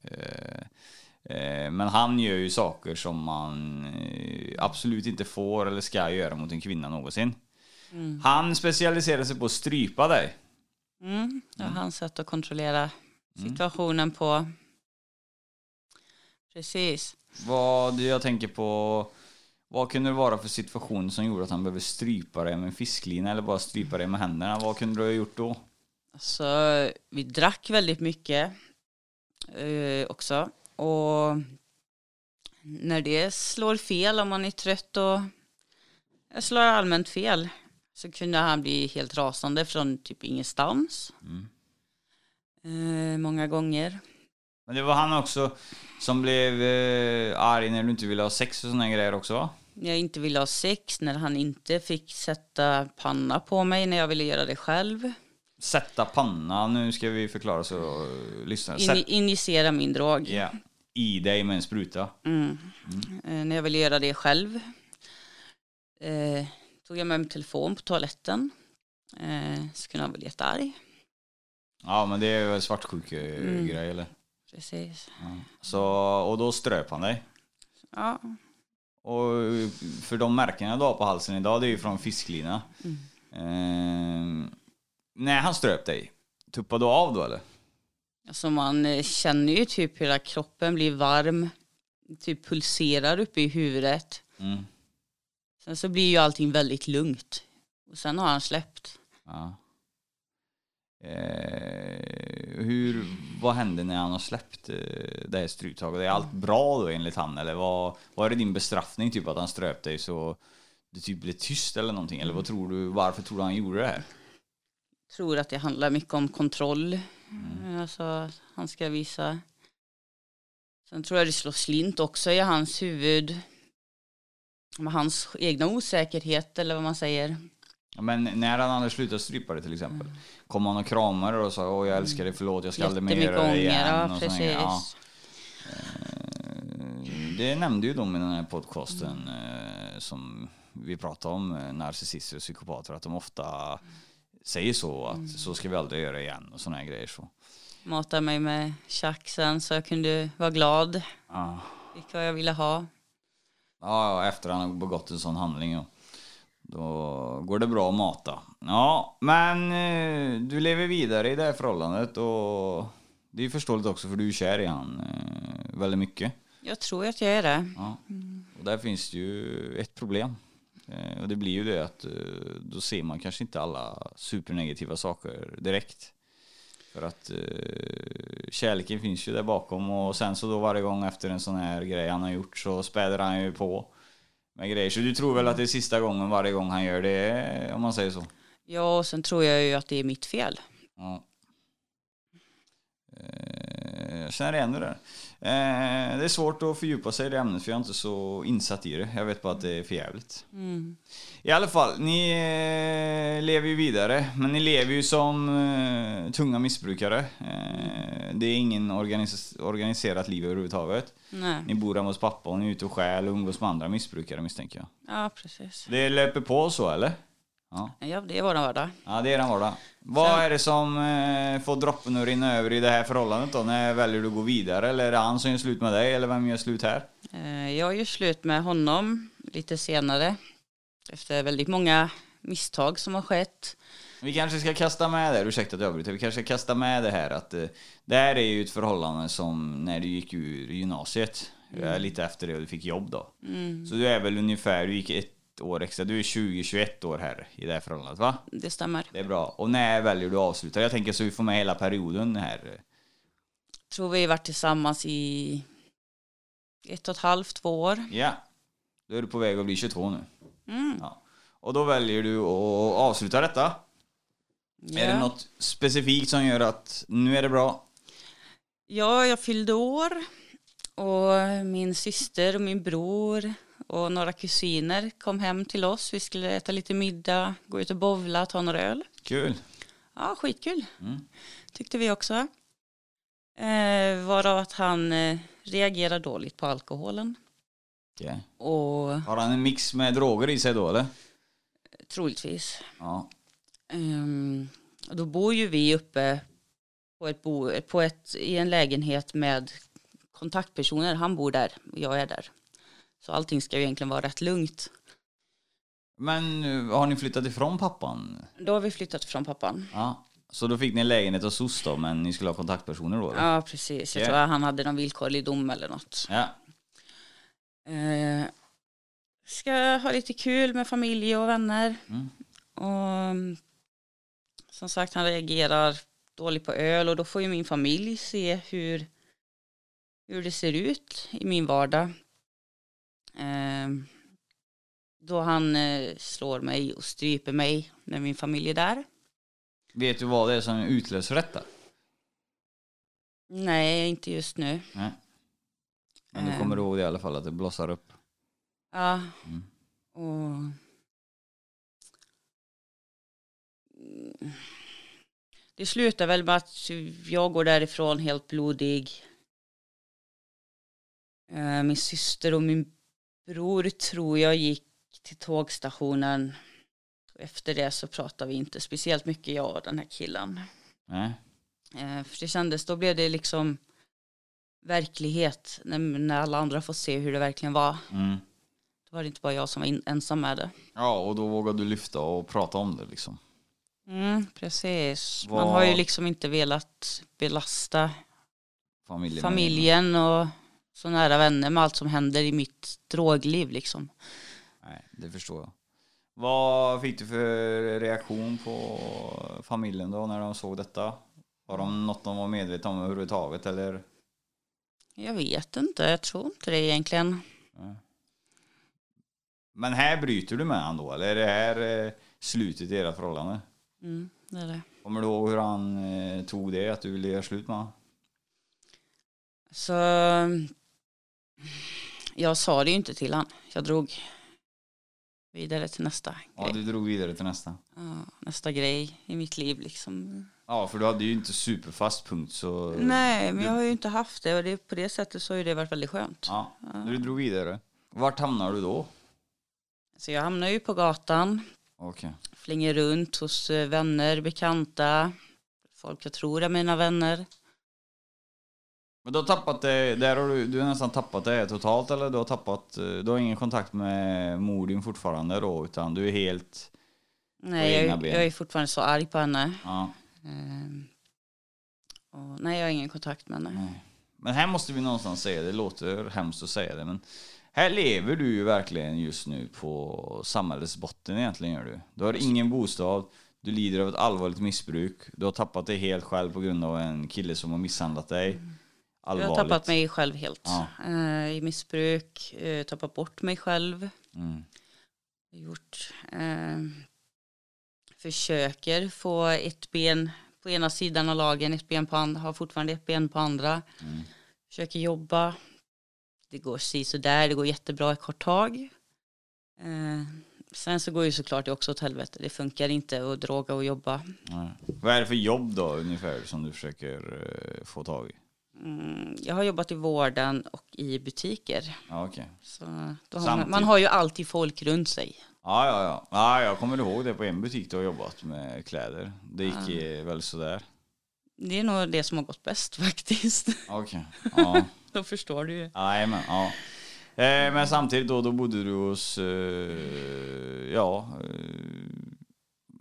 Eh, Men han gör ju saker som man eh, absolut inte får eller ska göra mot en kvinna någonsin. Han specialiserar sig på att strypa dig. Mm. Det var hans sätt att kontrollera situationen på. Precis. Vad jag tänker på, vad kunde det vara för situation som gjorde att han behövde strypa dig med en fisklina eller bara strypa dig med händerna? Vad kunde du ha gjort då? Så vi drack väldigt mycket eh, också. Och när det slår fel, om man är trött och jag slår allmänt fel, så kunde han bli helt rasande från typ ingenstans. Eh, många gånger. Men det var han också som blev eh, arg när du inte ville ha sex och såna grejer också va? När jag inte ville ha sex, när han inte fick sätta panna på mig när jag ville göra det själv. Sätta panna, nu ska vi förklara så uh, lyssna. In, injicera min drog. ja, I dig med en spruta. Mm. Eh, när jag ville göra det själv eh, tog jag med min telefon på toaletten. Eh, så kunde han bli jättearg. Ja men det är väl svartsjuk eh, Mm. grej eller? Precis. Så, och då ströp han dig. Ja, Och för de märkena du har på halsen idag, det är ju från fisklina. Mm. Eh, när han ströp dig, tuppade du av då eller? alltså man eh, känner ju typ hela kroppen blir varm. Typ pulserar uppe i huvudet. Mm. Sen så blir ju allting väldigt lugnt. Och sen har han släppt. Ja. Eh, hur, vad hände när han har släppt eh, det här stryptaget? Är allt bra då enligt han? Eller vad, vad är det din bestraffning? Typ att han ströp dig så du typ blev tyst eller någonting? Eller vad tror du, varför tror du han gjorde det här? Tror att det handlar mycket om kontroll. Alltså han ska visa. Sen tror jag det slår slint också i hans huvud. Med hans egna osäkerhet eller vad man säger. Ja, Men när han hade slutat strypa dig till exempel, kom han och kramade och sa åh jag älskar dig, förlåt jag ska aldrig mer göra det igen. ja och precis. Ja. Eh, Det nämnde ju de i den här podcasten eh, som vi pratade om, eh, narcissister och psykopater, att de ofta säger så, att så ska vi aldrig göra igen och såna här grejer. Så. Matade mig med tjacksen så jag kunde vara glad. Ja. Fick vad jag ville ha. Ja, efter han har begått en sån handling. Ja. Då går det bra att mata. Ja, men eh, du lever vidare i det här förhållandet och det är ju förståeligt också för du är kär i han eh, väldigt mycket. Jag tror att jag är det. Ja. Och där finns det ju ett problem. Eh, och det blir ju det att eh, då ser man kanske inte alla supernegativa saker direkt. För att eh, kärleken finns ju där bakom och sen så då varje gång efter en sån här grej han har gjort så späder han ju på med grejer. Så du tror väl att det är sista gången varje gång han gör det, om man säger så? Ja, och sen tror jag ju att det är mitt fel. Ja. Eh, Jag känner igen det där. Eh, Det är svårt att fördjupa sig i det ämnet för jag är inte så insatt i det. Jag vet bara att det är för jävligt. Mm. I alla fall, ni eh, lever ju vidare. Men ni lever ju som eh, tunga missbrukare. Eh, det är ingen organis- organiserat liv överhuvudtaget. Nej. Ni bor hemma hos pappa och ni är ute och stjäl och umgås med andra missbrukare misstänker jag. Ja, precis. Det löper på så eller? Ja. Ja, det är vår vardag. Ja, det är den vardag. Vad Sen- är det som eh, får droppen att rinna över i det här förhållandet då? När väljer du att gå vidare? Eller är det han som gör slut med dig? Eller vem gör slut här? Eh, Jag gör slut med honom lite senare. Efter väldigt många misstag som har skett. Vi kanske ska kasta med det, här, ursäkta att jag avbryter, vi kanske ska kasta med det här att eh, det här är ju ett förhållande som när du gick ur gymnasiet, eh, lite efter det och du fick jobb då. Så du är väl ungefär, du gick ett år extra, du är 20-21 år här i det här förhållandet va? Det stämmer. Det är bra. Och när väljer du att avsluta? Jag tänker så vi får med hela perioden här. Tror vi har varit tillsammans i ett och ett halvt, två år. Ja. Då är du på väg att bli 22 nu. Mm. Ja. Och då väljer du att avsluta detta. Är det Ja. något specifikt som gör att nu är det bra? Ja, jag fyllde år och min syster och min bror och några kusiner kom hem till oss. Vi skulle äta lite middag, gå ut och bowla, ta några öl. Kul. Ja, skitkul. Mm. Tyckte vi också. Eh, varav att han eh, reagerar dåligt på alkoholen. Okej. Och Har han en mix med droger i sig då eller? troligtvis. Ja. Och då bor ju vi uppe på ett bo, på ett, i en lägenhet med kontaktpersoner, han bor där och jag är där. Så allting ska ju egentligen vara rätt lugnt. Men eh, har ni flyttat ifrån pappan? Då har vi flyttat från pappan. Ja. Så då fick ni en lägenhet hos SOS då, men ni skulle ha kontaktpersoner då? eller? Ja, precis. Jag Ja. tror att han hade någon villkorlig dom eller något. Ja. Eh, ska ha lite kul med familj och vänner. Mm. Och som sagt, han reagerar dåligt på öl och då får ju min familj se hur, hur det ser ut i min vardag. Eh, då han eh, slår mig och stryper mig när min familj är där. Vet du vad det är som utlöser detta? Nej, inte just nu. Nej. Men du kommer ihåg det i alla fall, att det blossar upp? Ja, Mm. och... Det slutar väl med att jag går därifrån helt blodig. Eh, Min syster och min bror tror jag gick till tågstationen. Efter det så pratade vi inte speciellt mycket, jag och den här killen. Nej. Eh, För det kändes, då blev det liksom verklighet när, när alla andra får se hur det verkligen var. Mm. Då var det inte bara jag som var in, ensam med det. Ja, och då vågade du lyfta och prata om det liksom. Mm, precis. Vad- Man har ju liksom inte velat belasta Familjen. familjen och så nära vänner med allt som händer i mitt drogliv liksom. Nej, det förstår jag. Vad fick du för reaktion på familjen då när de såg detta? Var de något de var medvetna om överhuvudtaget eller? Jag vet inte, jag tror inte det egentligen. Men här bryter du med han då eller är det här eh, slutet i era förhållande? Mm, det är det. Kommer du ihåg hur han eh, tog det, att du ville göra slut med honom? Så jag sa det ju inte till han. Jag drog vidare till nästa Ja, grej. du drog vidare till nästa. Ja, nästa grej i mitt liv liksom. Ja, för du hade ju inte superfast punkt så... Nej, men jag har ju inte haft det och det, på det sättet så har ju det varit väldigt skönt. Ja, du drog vidare. Vart hamnar du då? Så jag hamnar ju på gatan, Okej. flänger runt hos eh, vänner, bekanta, folk jag tror är mina vänner. Men du har tappat det, där har du, du har nästan tappat det totalt eller du har tappat, eh, du har ingen kontakt med mor din fortfarande då utan du är helt, Nej, jag, jag är fortfarande så arg på henne. ja, Ehm, och nej, jag har ingen kontakt med henne. nej. Men här måste vi någonstans säga, det låter hemskt att säga det men här lever du ju verkligen just nu på samhällets botten egentligen gör du. Du har ingen bostad, du lider av ett allvarligt missbruk, du har tappat dig helt själv på grund av en kille som har misshandlat dig. Jag Allvarligt. har tappat mig själv helt. Ja. Eh, I missbruk, uh, tappat bort mig själv. Mm. Gjort. eh, försöker få ett ben på ena sidan av lagen, ett ben på andra, har fortfarande ett ben på andra. Mm. Försöker jobba. Det går si så där, det går jättebra ett kort tag. Eh, sen så går ju såklart det också åt helvete. Det funkar inte att droga och jobba. Nej. Vad är det för jobb då ungefär som du försöker eh, få tag i? Mm, jag har jobbat i vården och i butiker. Ja, okej. Så har man, man har ju alltid folk runt sig. Ja, ja, ja. ja. Jag kommer ihåg det på en butik du har jobbat med kläder. Det gick eh, väl sådär. Det är nog det som har gått bäst faktiskt. Okej. Ja. Då förstår du ju. Jajamän, ja. Eh, men samtidigt då, då bodde du hos, eh, ja, eh,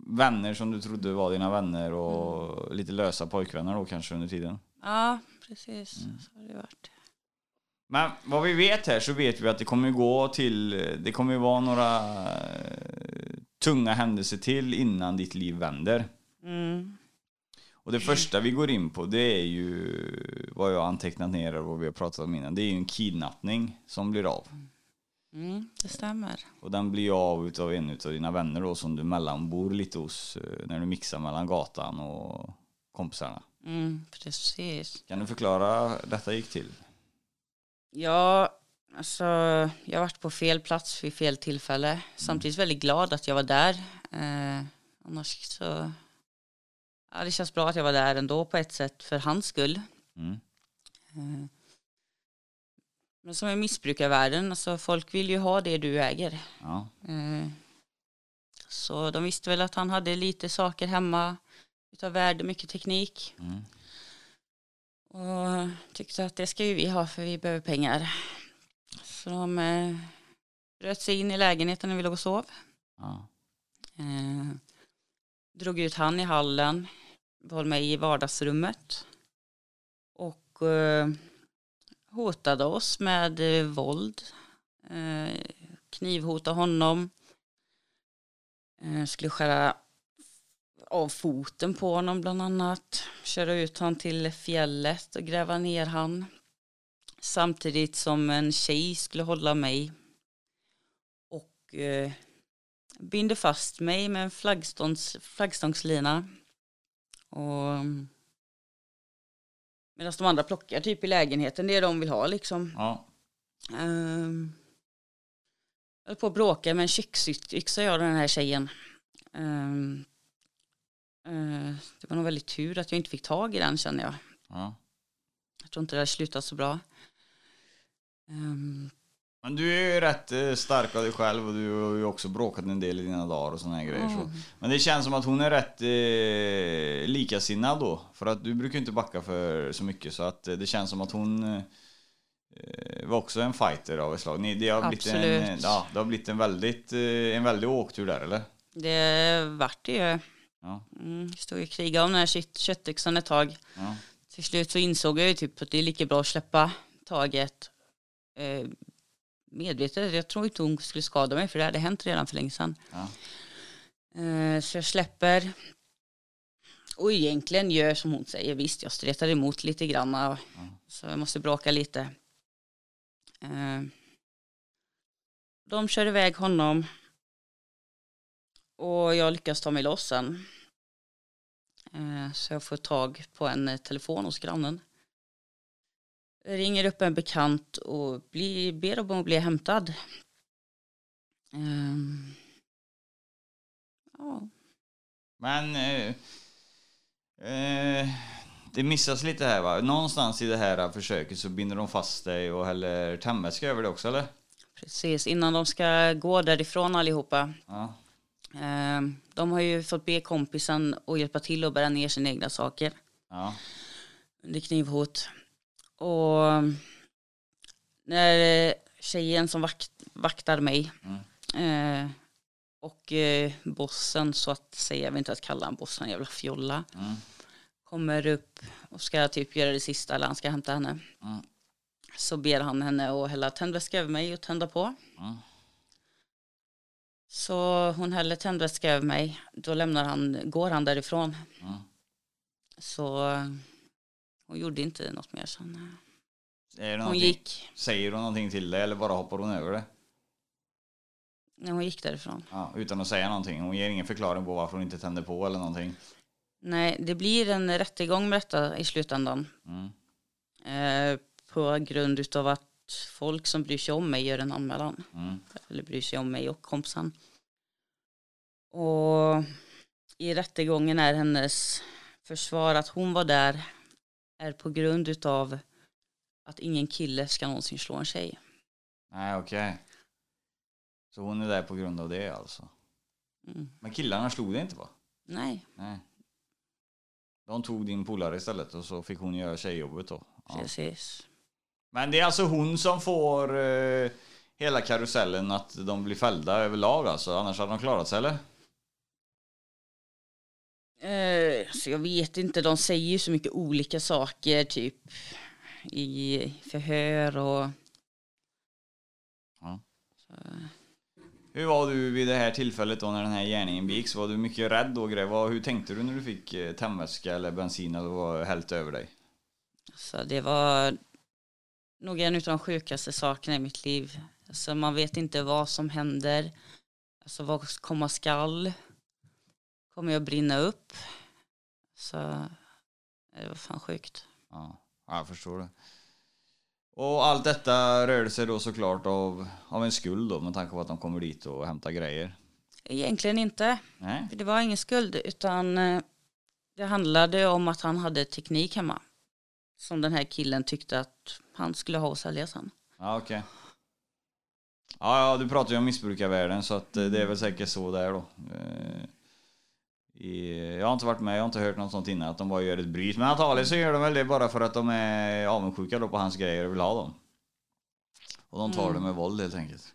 vänner som du trodde var dina vänner och lite lösa pojkvänner då kanske under tiden. Ja, precis. Mm. Så har det varit. Men vad vi vet här så vet vi att det kommer gå till, det kommer vara några eh, tunga händelser till innan ditt liv vänder. Mm. Och det första vi går in på det är ju vad jag antecknat ner och vad vi har pratat om innan. Det är ju en kidnappning som blir av. Mm, det stämmer. Och den blir av utav en utav dina vänner då som du mellanbor lite hos eh, när du mixar mellan gatan och kompisarna. Mm, precis. Kan du förklara hur detta gick till? Ja, alltså jag varit på fel plats vid fel tillfälle. Samtidigt väldigt glad att jag var där. Eh, annars så... Ja, det känns bra att jag var där ändå på ett sätt för hans skull. Mm. Eh, men som i missbrukarvärlden, alltså folk vill ju ha det du äger. Ja. Eh, Så de visste väl att han hade lite saker hemma utav värde, mycket teknik. Mm. Och tyckte att det ska ju vi ha för vi behöver pengar. Så de eh, bröt sig in i lägenheten när vi låg och sov. Ja. Eh, drog ut han i hallen, var med i vardagsrummet och eh, hotade oss med eh, våld. Eh, knivhotade honom. Eh, skulle skära av foten på honom bland annat. Köra ut honom till fjället och gräva ner han. Samtidigt som en tjej skulle hålla mig. Och eh, binde fast mig med en flaggstångs, flaggstångslina. Och medan de andra plockar typ i lägenheten, det är de vill ha liksom. Ja. Um, jag höll på att bråka med en köksyxa jag och den här tjejen. Eh, det var nog väldigt tur att jag inte fick tag i den känner jag. ja. Jag tror inte det hade slutat så bra. Ehm, Men du är ju rätt eh, stark av dig själv och du har ju också bråkat en del i dina dagar och såna här grejer. Så. Men det känns som att hon är rätt eh, likasinnad då. För att du brukar inte backa för så mycket så att eh, det känns som att hon eh, var också en fighter av ett slag. Ni, det, har blivit en, Absolut. ja, det har blivit en väldigt, eh, en väldig åktur där eller? det vart det ju. Ja. Mm, stod och krigade om den här kött- köttyxan ett tag. Ja. Till slut så insåg jag ju typ att det är lika bra att släppa taget eh, medvetet. Jag tror inte hon skulle skada mig för det hade hänt redan för länge sedan. Ja. Eh, så jag släpper. Och egentligen gör som hon säger. Visst, jag stretar emot lite grann. Så jag måste bråka lite. Eh, de kör iväg honom. Och jag lyckas ta mig loss sen. Eh, så jag får tag på en eh, telefon hos grannen. Jag ringer upp en bekant och blir, ber om att bli hämtad. Ehm, ja, Men eh, eh, det missas lite här va? Någonstans i det här försöket så binder de fast dig och häller tändvätska över det också eller? precis. Innan de ska gå därifrån allihopa. Ja. Ehm, de har ju fått be kompisen att hjälpa till att bära ner sina egna saker Ja. under knivhot. Och när tjejen som vakt, vaktar mig eh, och eh, bossen så att säga, jag vill inte att kalla honom bossen, jävla fjolla. Mm. Kommer upp och ska typ göra det sista eller han ska hämta henne. Mm. Så ber han henne att hälla tändvätska över mig och tända på. Mm. Så hon häller tändvätska över mig. Då lämnar han, går han därifrån. Mm. Så hon gjorde inte något mer sen. Hon gick, Säger hon någonting till dig eller bara hoppar hon över det? när hon gick därifrån. Ja, utan att säga någonting. Hon ger ingen förklaring på varför hon inte tänder på eller någonting. Nej, det blir en rättegång med detta i slutändan. Mm. Eh, på grund utav att folk som bryr sig om mig gör en anmälan. Mm. Eller bryr sig om mig och kompisen. Och i rättegången är hennes försvar att hon var där är på grund utav att ingen kille ska någonsin slå en tjej. Nej, okej. Så hon är där på grund av det alltså. Mm. Men killarna slog det inte va? Nej, Nej. De tog din polare istället och så fick hon göra tjejjobbet då. Ja. precis. Men det är alltså hon som får eh, hela karusellen att de blir fällda överlag alltså. Annars hade de klarat sig eller? Eh, så jag vet inte, de säger ju så mycket olika saker typ i förhör och Ja. så, Hur var du vid det här tillfället då när den här gärningen begicks? Var du mycket rädd då? Grej? Vad- Hur tänkte du när du fick eh, tändvätska eller bensin eller vad hällt över dig? så det var nog en av de sjukaste sakerna i mitt liv. Alltså man vet inte vad som händer, alltså vad komma skall. Kommer jag brinna upp? Så det var fan sjukt. Ja, ja, jag förstår det. Och allt detta rörde sig då såklart av, av en skuld då med tanke på att de kommer dit och hämtar grejer. Egentligen inte. Nej? För Det var ingen skuld utan eh, det handlade om att han hade teknik hemma. Som den här killen tyckte att han skulle ha och sälja sen. Ja, okej. Ja, ja, du pratar ju om missbrukarvärlden så att eh, det är väl säkert så där då. Eh, I, jag har inte varit med, jag har inte hört något sånt innan, att de bara gör ett bryt. Men antagligen så gör de väl det bara för att de är avundsjuka då på hans grejer och vill ha dem. Och de tar det med våld helt enkelt.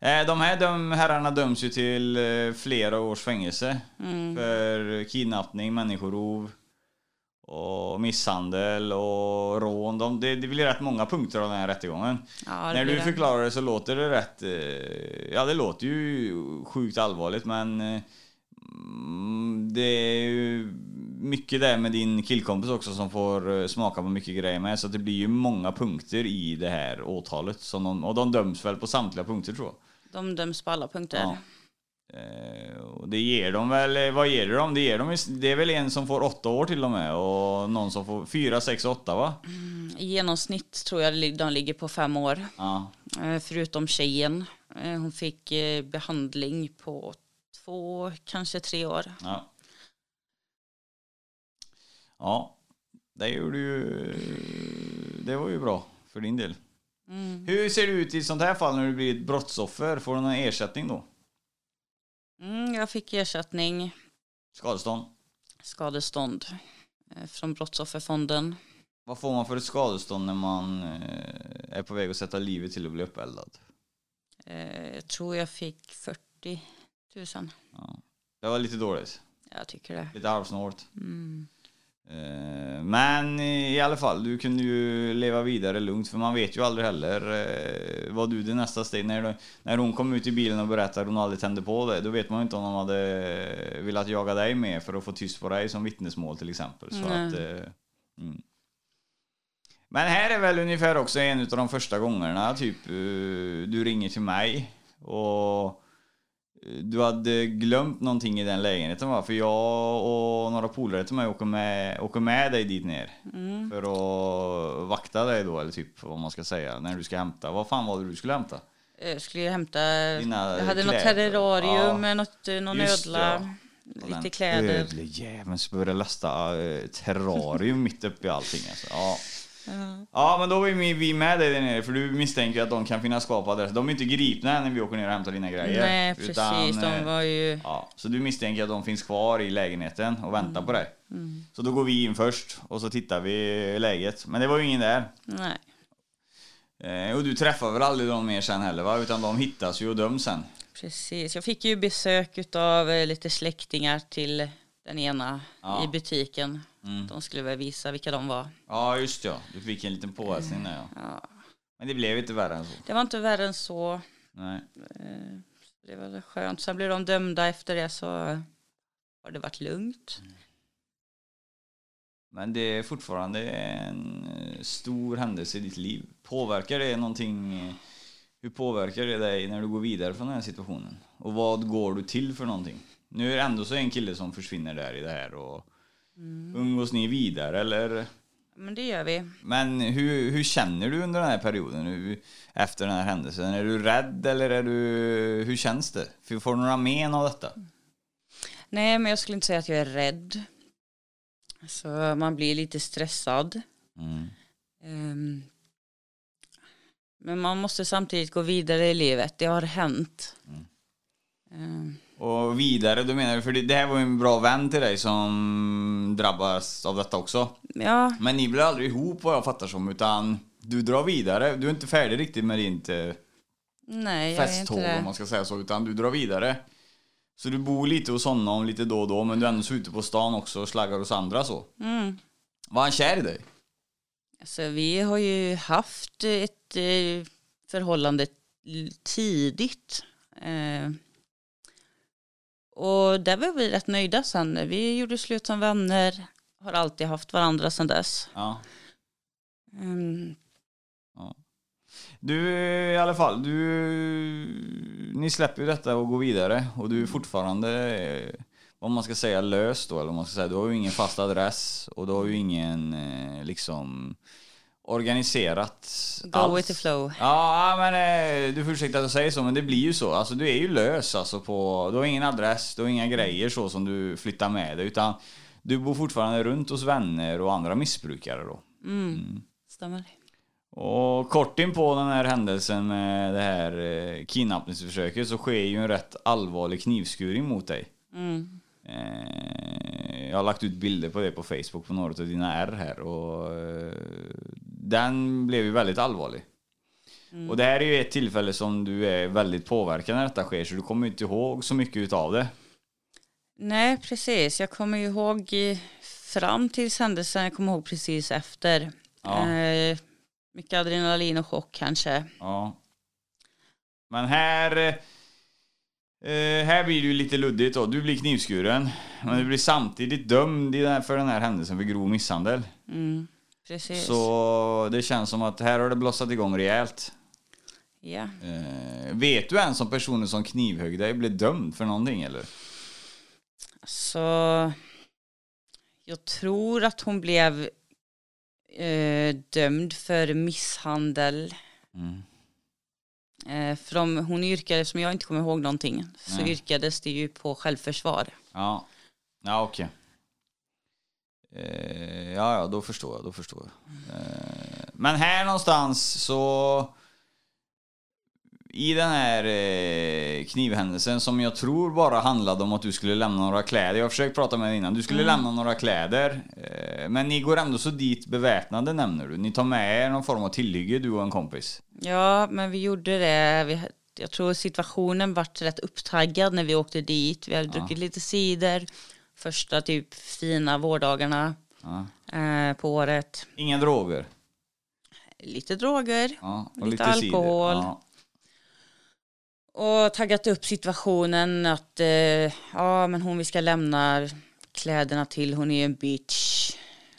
Eh, De här döm, herrarna döms ju till flera års fängelse för kidnappning, människorov och misshandel och rån. De, det, det blir rätt många punkter av den här rättegången. Ja, det När du det. förklarar det så låter det rätt... eh, Ja, det låter ju sjukt allvarligt men mm, det är ju mycket där med din killkompis också som får eh, smaka på mycket grejer med. Så det blir ju många punkter i det här åtalet. Som de, och de döms väl på samtliga punkter tror jag. De döms på alla punkter. Ja. Eh, och det ger de väl, eh, vad ger det dem? Det, ger dem, det är väl en som får åtta år till och med och någon som får fyra, sex, åtta va? I genomsnitt tror jag de ligger på fem år. Ja. Eh, Förutom tjejen. Hon fick eh, behandling på två, kanske tre år. Ja. Ja, det gjorde ju... Det var ju bra för din del. Mm. Hur ser det ut i sånt här fall när du blir ett brottsoffer? Får du någon ersättning då? Mm, jag fick ersättning, Skadestånd? skadestånd eh, från Brottsofferfonden. Vad får man för ett skadestånd när man eh, är på väg att sätta livet till att bli uppeldad? Eh, Jag tror jag fick 40 000. Ja. Det var lite dåligt. Jag tycker det. Lite halvsnålt. Mm. Eh, Men i alla fall, du kunde ju leva vidare lugnt för man vet ju aldrig heller eh, vad du det nästa steg när, du, när hon kom ut i bilen och berättade att hon aldrig tände på det då vet man ju inte om de hade velat jaga dig med för att få tyst på dig som vittnesmål till exempel. Så att, eh, mm. Men här är väl ungefär också en av de första gångerna typ du ringer till mig och du hade glömt någonting i den lägenheten va? För jag och några polare till mig åker med, åker med dig dit ner. Mm. För att vakta dig då, eller typ vad man ska säga, när du ska hämta. Vad fan var det du skulle hämta? Jag skulle ju hämta, Dina jag hade något kläder. terrarium, Ja. med något, eh, någon Just ödla, Och lite den kläder. Ödle jäveln ska börja lasta äh, terrarium mitt uppe i allting alltså. Ja. Ja. ja men då ju vi med dig där nere för du misstänker att de kan finnas kvar på adressen. De är inte gripna när vi åker ner och hämtar dina grejer. Nej, precis. Utan, de eh, var ju... Ja, så du misstänker att de finns kvar i lägenheten och väntar på dig. Mm. Så då går vi in först och så tittar vi läget. Men det var ju ingen där. Nej. Eh, och du träffar väl aldrig dem mer sen heller va? Utan de hittas ju och döms sen. Precis. Jag fick ju besök av lite släktingar till den ena Ja. i butiken. Mm. De skulle väl visa vilka de var. Ja just ja, du fick en liten påhälsning där ja. Ja. Men det blev inte värre än så. Det var inte värre än så. Nej. Eh, Det var skönt. Sen blev de dömda efter det så har det varit lugnt. Men det är fortfarande en eh, stor händelse i ditt liv. Påverkar det någonting? eh, Hur påverkar det dig när du går vidare från den här situationen? Och vad går du till för någonting? Nu är det ändå så en kille som försvinner där i det här och umgås ni vidare eller? Men det gör vi. Men hur, hur känner du under den här perioden? Hur, efter den här händelsen? Är du rädd eller är du... Hur känns det? För Får du några men av detta? Nej, men jag skulle inte säga att jag är rädd. Så man blir lite stressad. Mm. Ehm, Men man måste samtidigt gå vidare i livet. Det har hänt. Ehm, Och vidare, då menar du, för det, här var ju en bra vän till dig som drabbas av detta också. Ja, Men ni blir aldrig ihop vad jag fattar som, utan du drar vidare. Du är inte färdig riktigt med ditt eh, nej om man ska säga så, utan du drar vidare. Så du bor lite hos honom lite då och då, men du är ändå så ute på stan också och slaggar hos andra så. Mm. Var han kär i dig? Alltså, vi har ju haft ett eh, förhållande tidigt. Eh, och där var vi rätt nöjda sen. Vi gjorde slut som vänner. Har alltid haft varandra sedan dess. Ja. Mm, Du i alla fall, du... Ni släpper ju detta och går vidare och du är fortfarande, eh, vad man ska säga, lös då, eller man ska säga. Du har ju ingen fast adress och du har ju ingen, eh, liksom, organiserat go alls. with the flow. Ja, men eh, du får ursäkta att jag säger så, men det blir ju så. Alltså du är ju lös alltså på, du har ingen adress, du har inga grejer så som du flyttar med dig, utan du bor fortfarande runt hos vänner och andra missbrukare då. Mm. Stämmer. Och kort in på den här händelsen med det här eh, kidnappningsförsöket så sker ju en rätt allvarlig knivskuring mot dig. Mm. Eh, jag har lagt ut bilder på det på Facebook på några av dina R här och den blev ju väldigt allvarlig. Och det här är ju ett tillfälle som du är väldigt påverkad när detta sker så du kommer inte ihåg så mycket utav det. Nej, precis. Jag kommer ihåg fram till händelsen, jag kommer ihåg precis efter. Ja. Eh, mycket adrenalin och chock kanske. Ja. Men här... Eh, här blir det ju lite luddigt då. Du blir knivskuren. Men du blir samtidigt dömd för den här händelsen för grov misshandel. Mm, precis. Så det känns som att här har det blossat igång rejält. Ja. Eh, vet du ens om personen som knivhögg dig blev dömd för någonting eller? Så jag tror att hon blev eh, dömd för misshandel. Mm. Eh, för de, hon yrkade, som jag inte kommer ihåg någonting, så Nej. yrkades det ju på självförsvar. Ja, ja okej. Eh, ja, ja, då förstår jag, då förstår jag. Eh, men här någonstans så... I den här eh, knivhändelsen som jag tror bara handlade om att du skulle lämna några kläder. Jag har försökt prata med dig innan. Du skulle lämna några kläder. Eh, men ni går ändå så dit beväpnade nämner du. Ni tar med er någon form av tillhygge du och en kompis. Ja, men vi gjorde det. Vi, jag tror situationen vart rätt upptaggad när vi åkte dit. Vi hade druckit lite cider. Första typ fina vårdagarna Ja. eh, på året. Inga droger. Lite droger. Ja, Lite lite, alkohol. Ja. Och taggat upp situationen att eh, ja, men hon vi ska lämna kläderna till, hon är en bitch.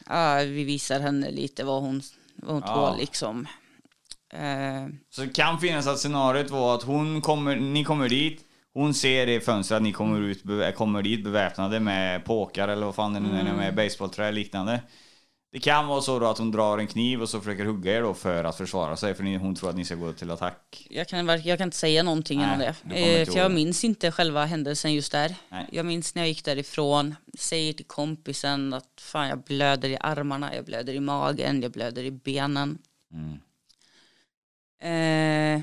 Ja, vi visar henne lite vad hon, vad hon tål liksom. Eh, Så det kan finnas att scenariot var att hon kommer, ni kommer dit, hon ser i fönstret att ni kommer, ut, kommer dit beväpnade med påkar eller vad fan det nu är, Mm. med basebollträ och liknande. Det kan vara så då att hon drar en kniv och så försöker hugga er då för att försvara sig för hon tror att ni ska gå till attack. jag, kan, jag kan inte säga någonting Nej, om det. Eh, för jag minns inte själva händelsen just där. Nej. Jag minns när jag gick därifrån, säger till kompisen att fan jag blöder i armarna, jag blöder i magen, jag blöder i benen. Mm. Eh,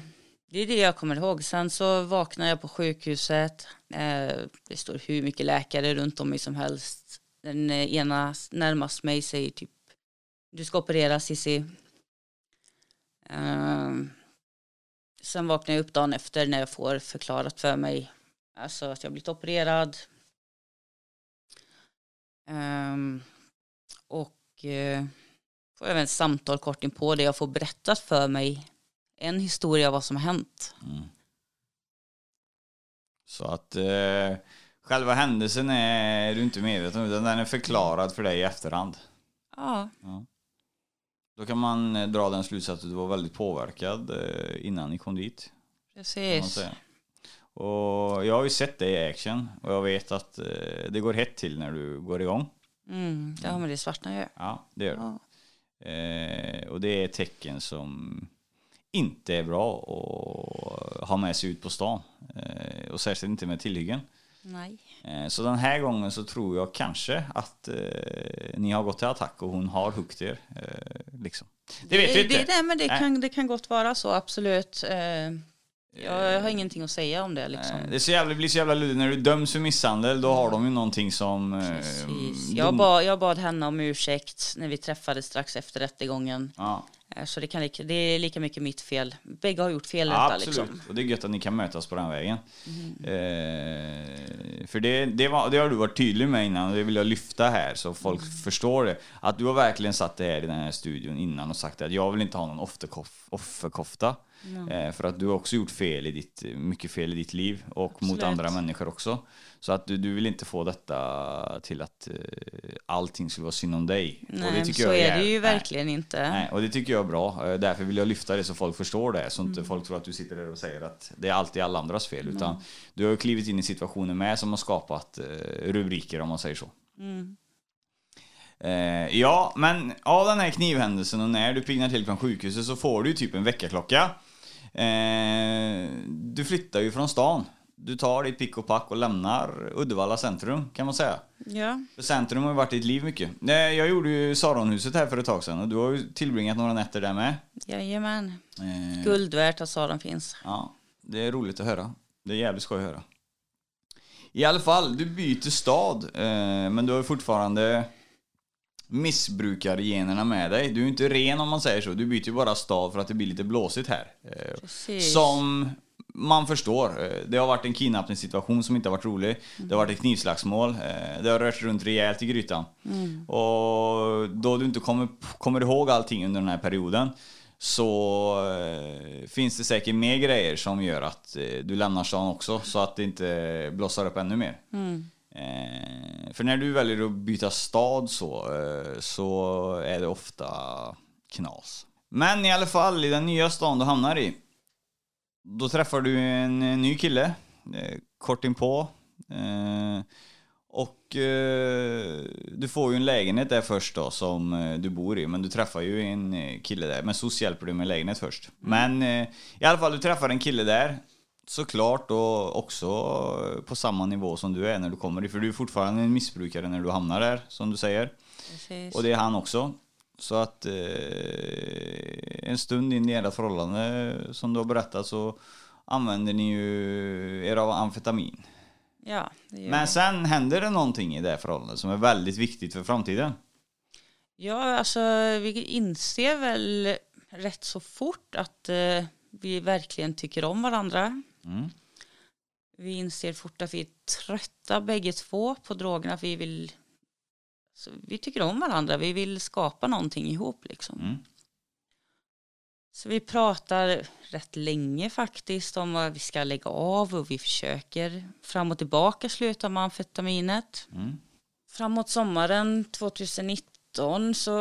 det är det jag kommer ihåg. Sen så vaknar jag på sjukhuset. Eh, det står hur mycket läkare runt om mig som helst. Den ena närmast mig säger typ du ska operera Cissi. Ehm, sen vaknar jag upp dagen efter när jag får förklarat för mig alltså att jag blivit opererad. Ehm, och eh, får även ett samtal kort in på det jag får berättat för mig en historia av vad som har hänt. Mm. Så att eh, själva händelsen är du inte medveten om utan den är förklarad för dig i efterhand. Ja, Då kan man eh, dra den slutsatsen att du var väldigt påverkad eh, innan ni kom dit. precis. Och jag har ju sett det i action och jag vet att eh, det går hett till när du går igång. Mm, ja, men det svartnar ju. Ja, det gör det. Ja. Och det är tecken som inte är bra att ha med sig ut på stan. Eh, och särskilt inte med tillhyggen. Nej. Eh, så den här gången så tror jag kanske att eh, ni har gått till attack och hon har huggit er. Eh, liksom. Det vet vi det, inte. det, men det Nej. kan, det kan gott vara så, absolut. Eh, jag, jag har ingenting att säga om det liksom. Eh, Det är så jävla, blir så jävla luddigt. När du döms för misshandel då har de ju någonting som... eh, Precis. Jag, bad, jag bad henne om ursäkt när vi träffades strax efter rättegången. Ja, Eh, Så det, kan, lika- det är lika mycket mitt fel. Bägge har gjort fel ja, absolut. liksom. Och det är gött att ni kan mötas på den vägen. Mm. Eh, för det, det, var, det har du varit tydlig med innan och det vill jag lyfta här så folk Mm. förstår det. Att du har verkligen satt det här i den här studion innan och sagt att jag vill inte ha någon offerkof, offerkofta. Eh, för att du har också gjort fel i ditt, mycket fel i ditt liv och mot Absolut. andra människor också. Så att du, du vill inte få detta till att eh, allting skulle vara synd om dig. Och Nej, det men tycker så jag är det ju nej. verkligen inte. Nej, och det tycker jag är bra. Eh, Därför vill jag lyfta det så folk förstår det. Så Mm. inte folk tror att du sitter där och säger att det är alltid alla andras fel. Utan du har ju klivit in i situationen med som har skapat eh, rubriker om man säger så. Mm. Eh, ja, men av den här knivhändelsen och när du piggnar till från sjukhuset så får du ju typ en väckarklocka. Du flyttar ju från stan. Du tar ditt pick och pack och lämnar Uddevalla centrum kan man säga. Ja, För centrum har ju varit ditt liv mycket. Jag gjorde ju Saronhuset här för ett tag sedan och du har ju tillbringat några nätter där med. jajamän. Eh, Guld värt att Saron finns. Ja, det är roligt att höra. Det är jävligt skoj att höra. I alla fall, du byter stad, eh, men du har fortfarande missbrukargenerna med dig. Du är inte ren om man säger så. Du byter ju bara stad för att det blir lite blåsigt här. Eh, Precis. som man förstår. Eh, Det har varit en kidnappningssituation som inte har varit rolig. Det har varit ett knivslagsmål. Eh, Det har rört runt rejält i grytan. Och då du inte kommer, kommer ihåg allting under den här perioden så eh, finns det säkert mer grejer som gör att du lämnar stan också så att det inte blossar upp ännu mer. Eh, för när du väljer att byta stad så, så är det ofta knas. Men i alla fall, i den nya stan du hamnar i, då träffar du en ny kille, eh, kort inpå. Eh, och eh, du får ju en lägenhet där först då som du bor i, men du träffar ju en kille där. Men SOS hjälper du med lägenhet först. Men eh, i alla fall, du träffar en kille där. Såklart och också på samma nivå som du är när du kommer dit. För du är fortfarande en missbrukare när du hamnar där, som du säger. Precis. Och det är han också. Så att eh, en stund in i ert förhållande, som du har berättat, så använder ni ju er av amfetamin. Ja, det gör Men vi. sen händer det någonting i det förhållandet som är väldigt viktigt för framtiden. Ja, alltså vi inser väl rätt så fort att eh, vi verkligen tycker om varandra. Mm. Vi inser fort att vi är trötta bägge två på drogerna. Vi vill så vi tycker om varandra. Vi vill skapa någonting ihop liksom. Mm. Så vi pratar rätt länge faktiskt om vad vi ska lägga av och vi försöker fram och tillbaka sluta med amfetaminet. Mm. Framåt sommaren 2019 så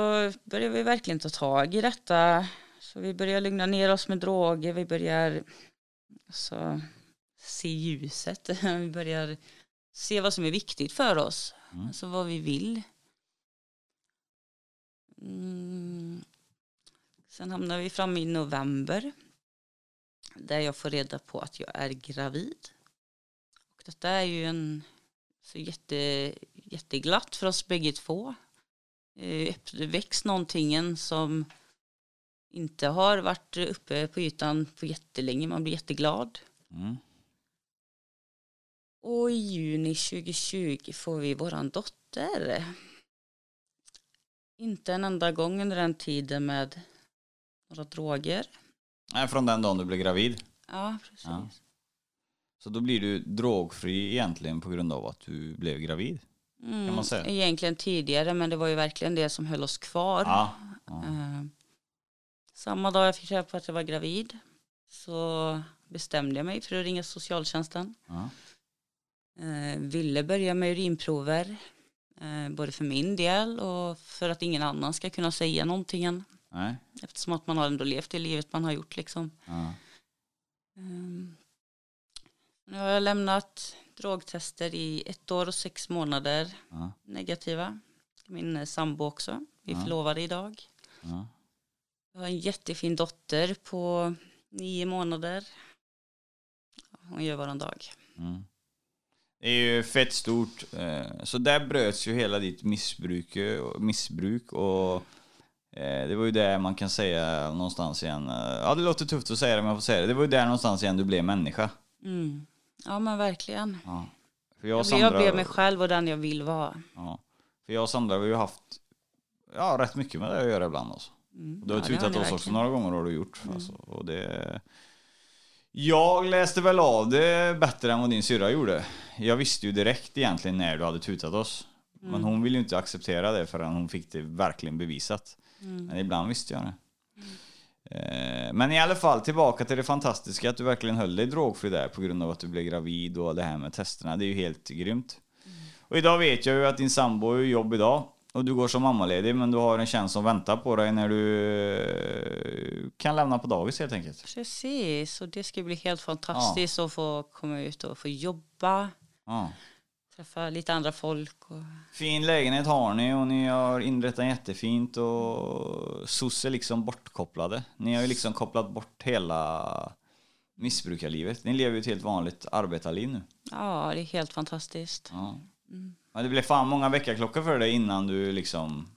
börjar vi verkligen ta tag i detta. Så vi börjar lugna ner oss med droger, vi börjar alltså, se ljuset, vi börjar se vad som är viktigt för oss, Mm. alltså vad vi vill. Mm. Sen hamnar vi framme i november där jag får reda på att jag är gravid. Och detta är ju en så jätte, jätteglatt för oss bägge två. Eh, Det väcks någonting som inte har varit uppe på ytan på jättelänge. Man blir jätteglad. Mm. Och i juni 2020 får vi våran dotter. Inte en enda gång under den tiden med några droger. Nej, från den dagen du blev gravid. Ja, precis. Ja. Så då blir du drogfri egentligen på grund av att du blev gravid. Mm, man säga. Egentligen tidigare, men det var ju verkligen det som höll oss kvar. Ja. ja. Eh, samma dag jag fick reda på att jag var gravid så bestämde jag mig för att ringa socialtjänsten. ja. Eh, ville börja med urinprover, både för min del och för att ingen annan ska kunna säga någonting än. Nej. Eftersom att man har ändå levt det livet man har gjort liksom. Ja. Ehm, Nu har jag lämnat drogtester i ett år och sex månader Ja. negativa. Min eh, sambo också. Vi är Ja. förlovade idag. Ja. Jag har en jättefin dotter på nio månader. Hon gör varann dag. Mm. Det är ju fett stort. eh, Så där bröts ju hela ditt missbruk, eh, missbruk och eh, det var ju där man kan säga någonstans igen. Ja, det låter tufft att säga det, men jag får säga det. Det var ju där någonstans igen du blev människa. Mm. Ja men verkligen. Ja. För jag och Jag blev, jag Sandra, blev mig själv och den jag vill vara. ja. För jag och Sandra har ju haft ja, rätt mycket med det att göra ibland. Alltså. Mm. Du har Ja, tutat oss också verkligen. några gånger har du gjort. Alltså, och det... Jag läste väl av det bättre än vad din syrra gjorde. Jag visste ju direkt egentligen när du hade tutat oss. Mm. Men hon ville ju inte acceptera det förrän hon fick det verkligen bevisat. Mm. Men ibland visste jag det. Eh, Men i alla fall tillbaka till det fantastiska att du verkligen höll dig drogfri där på grund av att du blev gravid och det här med testerna. Det är ju helt grymt. Mm. Och idag vet jag ju att din sambo har jobb idag. Och du går som mammaledig men du har en tjänst som väntar på dig när du eh, kan lämna på dagis helt enkelt. Precis, och det ska bli helt fantastiskt att få komma ut och få jobba, Ja. träffa lite andra folk. Och... Fin lägenhet har ni och ni har inrett jättefint och SOS är liksom bortkopplade. Ni har ju liksom kopplat bort hela missbrukarlivet. Ni lever ju ett helt vanligt arbetarliv nu. Ja, det är helt fantastiskt. Ja. Mm. Men det blev fan många väckarklockor för dig innan du liksom...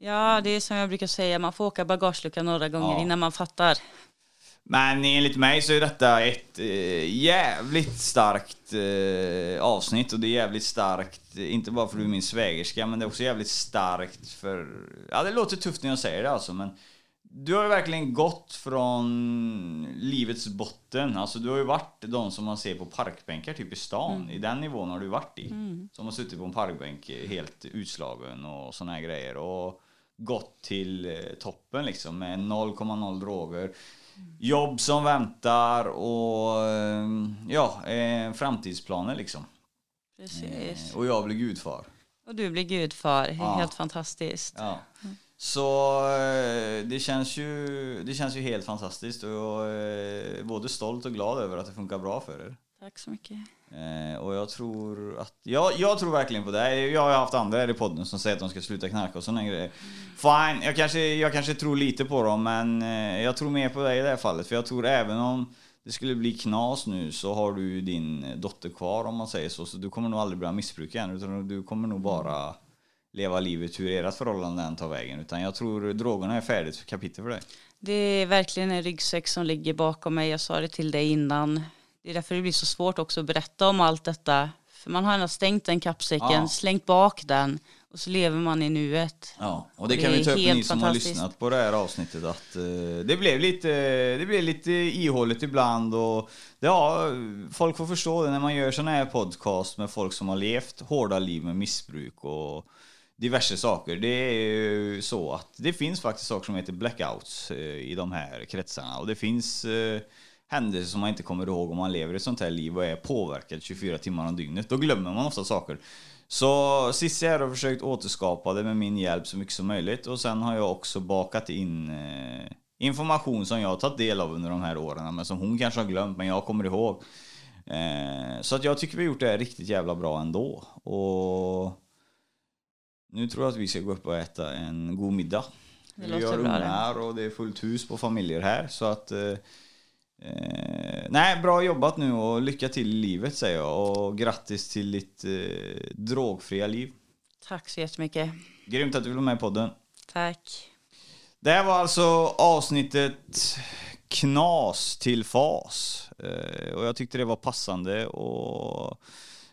Ja, det är som jag brukar säga, man får åka bagageluckan några gånger Ja. innan man fattar. Men enligt mig så är detta ett eh, jävligt starkt eh, avsnitt och det är jävligt starkt, inte bara för att du är min svägerska, men det är också jävligt starkt för... Ja, det låter tufft när jag säger det alltså, men du har ju verkligen gått från livets botten. Alltså du har ju varit de som man ser på parkbänkar typ i stan. Mm. I den nivån har du varit i. Som har suttit på en parkbänk helt utslagen och såna här grejer. Och gått till eh, toppen liksom med 0,0 droger. Jobb som väntar och eh, ja, eh, framtidsplaner liksom. Precis. Och jag blir gudfar. Och du blir gudfar. Ja. Helt fantastiskt. Ja. Så eh, det känns, ju, det känns ju helt fantastiskt och jag är både stolt och glad över att det funkar bra för er. Tack så mycket. Eh, och jag tror att, ja, jag tror verkligen på det. Jag har haft andra här i podden som säger att de ska sluta knarka och sådana grejer. Fine, jag kanske, jag kanske tror lite på dem men eh, jag tror mer på dig i det här fallet. För jag tror även om det skulle bli knas nu så har du din dotter kvar om man säger så. Så du kommer nog aldrig börja missbruka än utan du kommer nog bara leva livet hur ert förhållande än tar vägen. Utan jag tror drogerna är färdigt för kapitel för dig. Det är verkligen en ryggsäck som ligger bakom mig. Jag sa det till dig innan. Det är därför det blir så svårt också att berätta om allt detta. För man har ändå stängt den kappsäcken, Ja. slängt bak den och så lever man i nuet. Ja, och det Det kan vi ta upp ni som har lyssnat på det här avsnittet att eh, det blev lite, det blev lite ihåligt ibland och ja, folk får förstå det när man gör såna här podcast med folk som har levt hårda liv med missbruk och diverse saker. Det är ju så att det finns faktiskt saker som heter blackouts eh, i de här kretsarna och det finns eh, händelser som man inte kommer ihåg om man lever ett sånt här liv och är påverkad 24 timmar om dygnet. Då glömmer man ofta saker. Så Cissi här har försökt återskapa det med min hjälp så mycket som möjligt och sen har jag också bakat in eh, information som jag har tagit del av under de här åren men som hon kanske har glömt men jag kommer ihåg. Så att jag tycker vi har gjort det riktigt jävla bra ändå. Och nu tror jag att vi ska gå upp och äta en god middag. Det vi har ungar och det är fullt hus på familjer här så att eh, Eh, nej, bra jobbat nu och lycka till i livet säger jag och grattis till ditt eh, drogfria liv. Tack så jättemycket. Grymt att du vill vara med i podden. Tack. Det här var alltså avsnittet Knas till fas. Eh, och jag tyckte det var passande och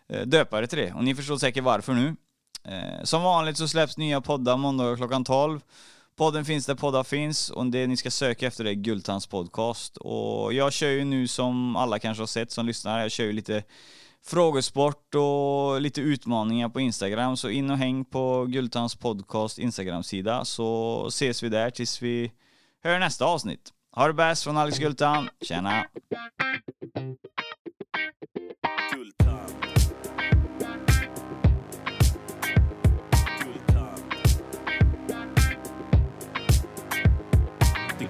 eh, döpa det till det. Och ni förstår säkert varför nu. Eh, som vanligt så släpps nya poddar måndagar klockan 12. Podden finns där poddar finns och det ni ska söka efter är Gultans podcast. Och jag kör ju nu som alla kanske har sett som lyssnar, jag kör ju lite frågesport och lite utmaningar på Instagram. Så in och häng på Gultans podcast Instagram-sida så ses vi där tills vi hör nästa avsnitt. Ha det bäst från Alex Gultan. Tjena! Gultan.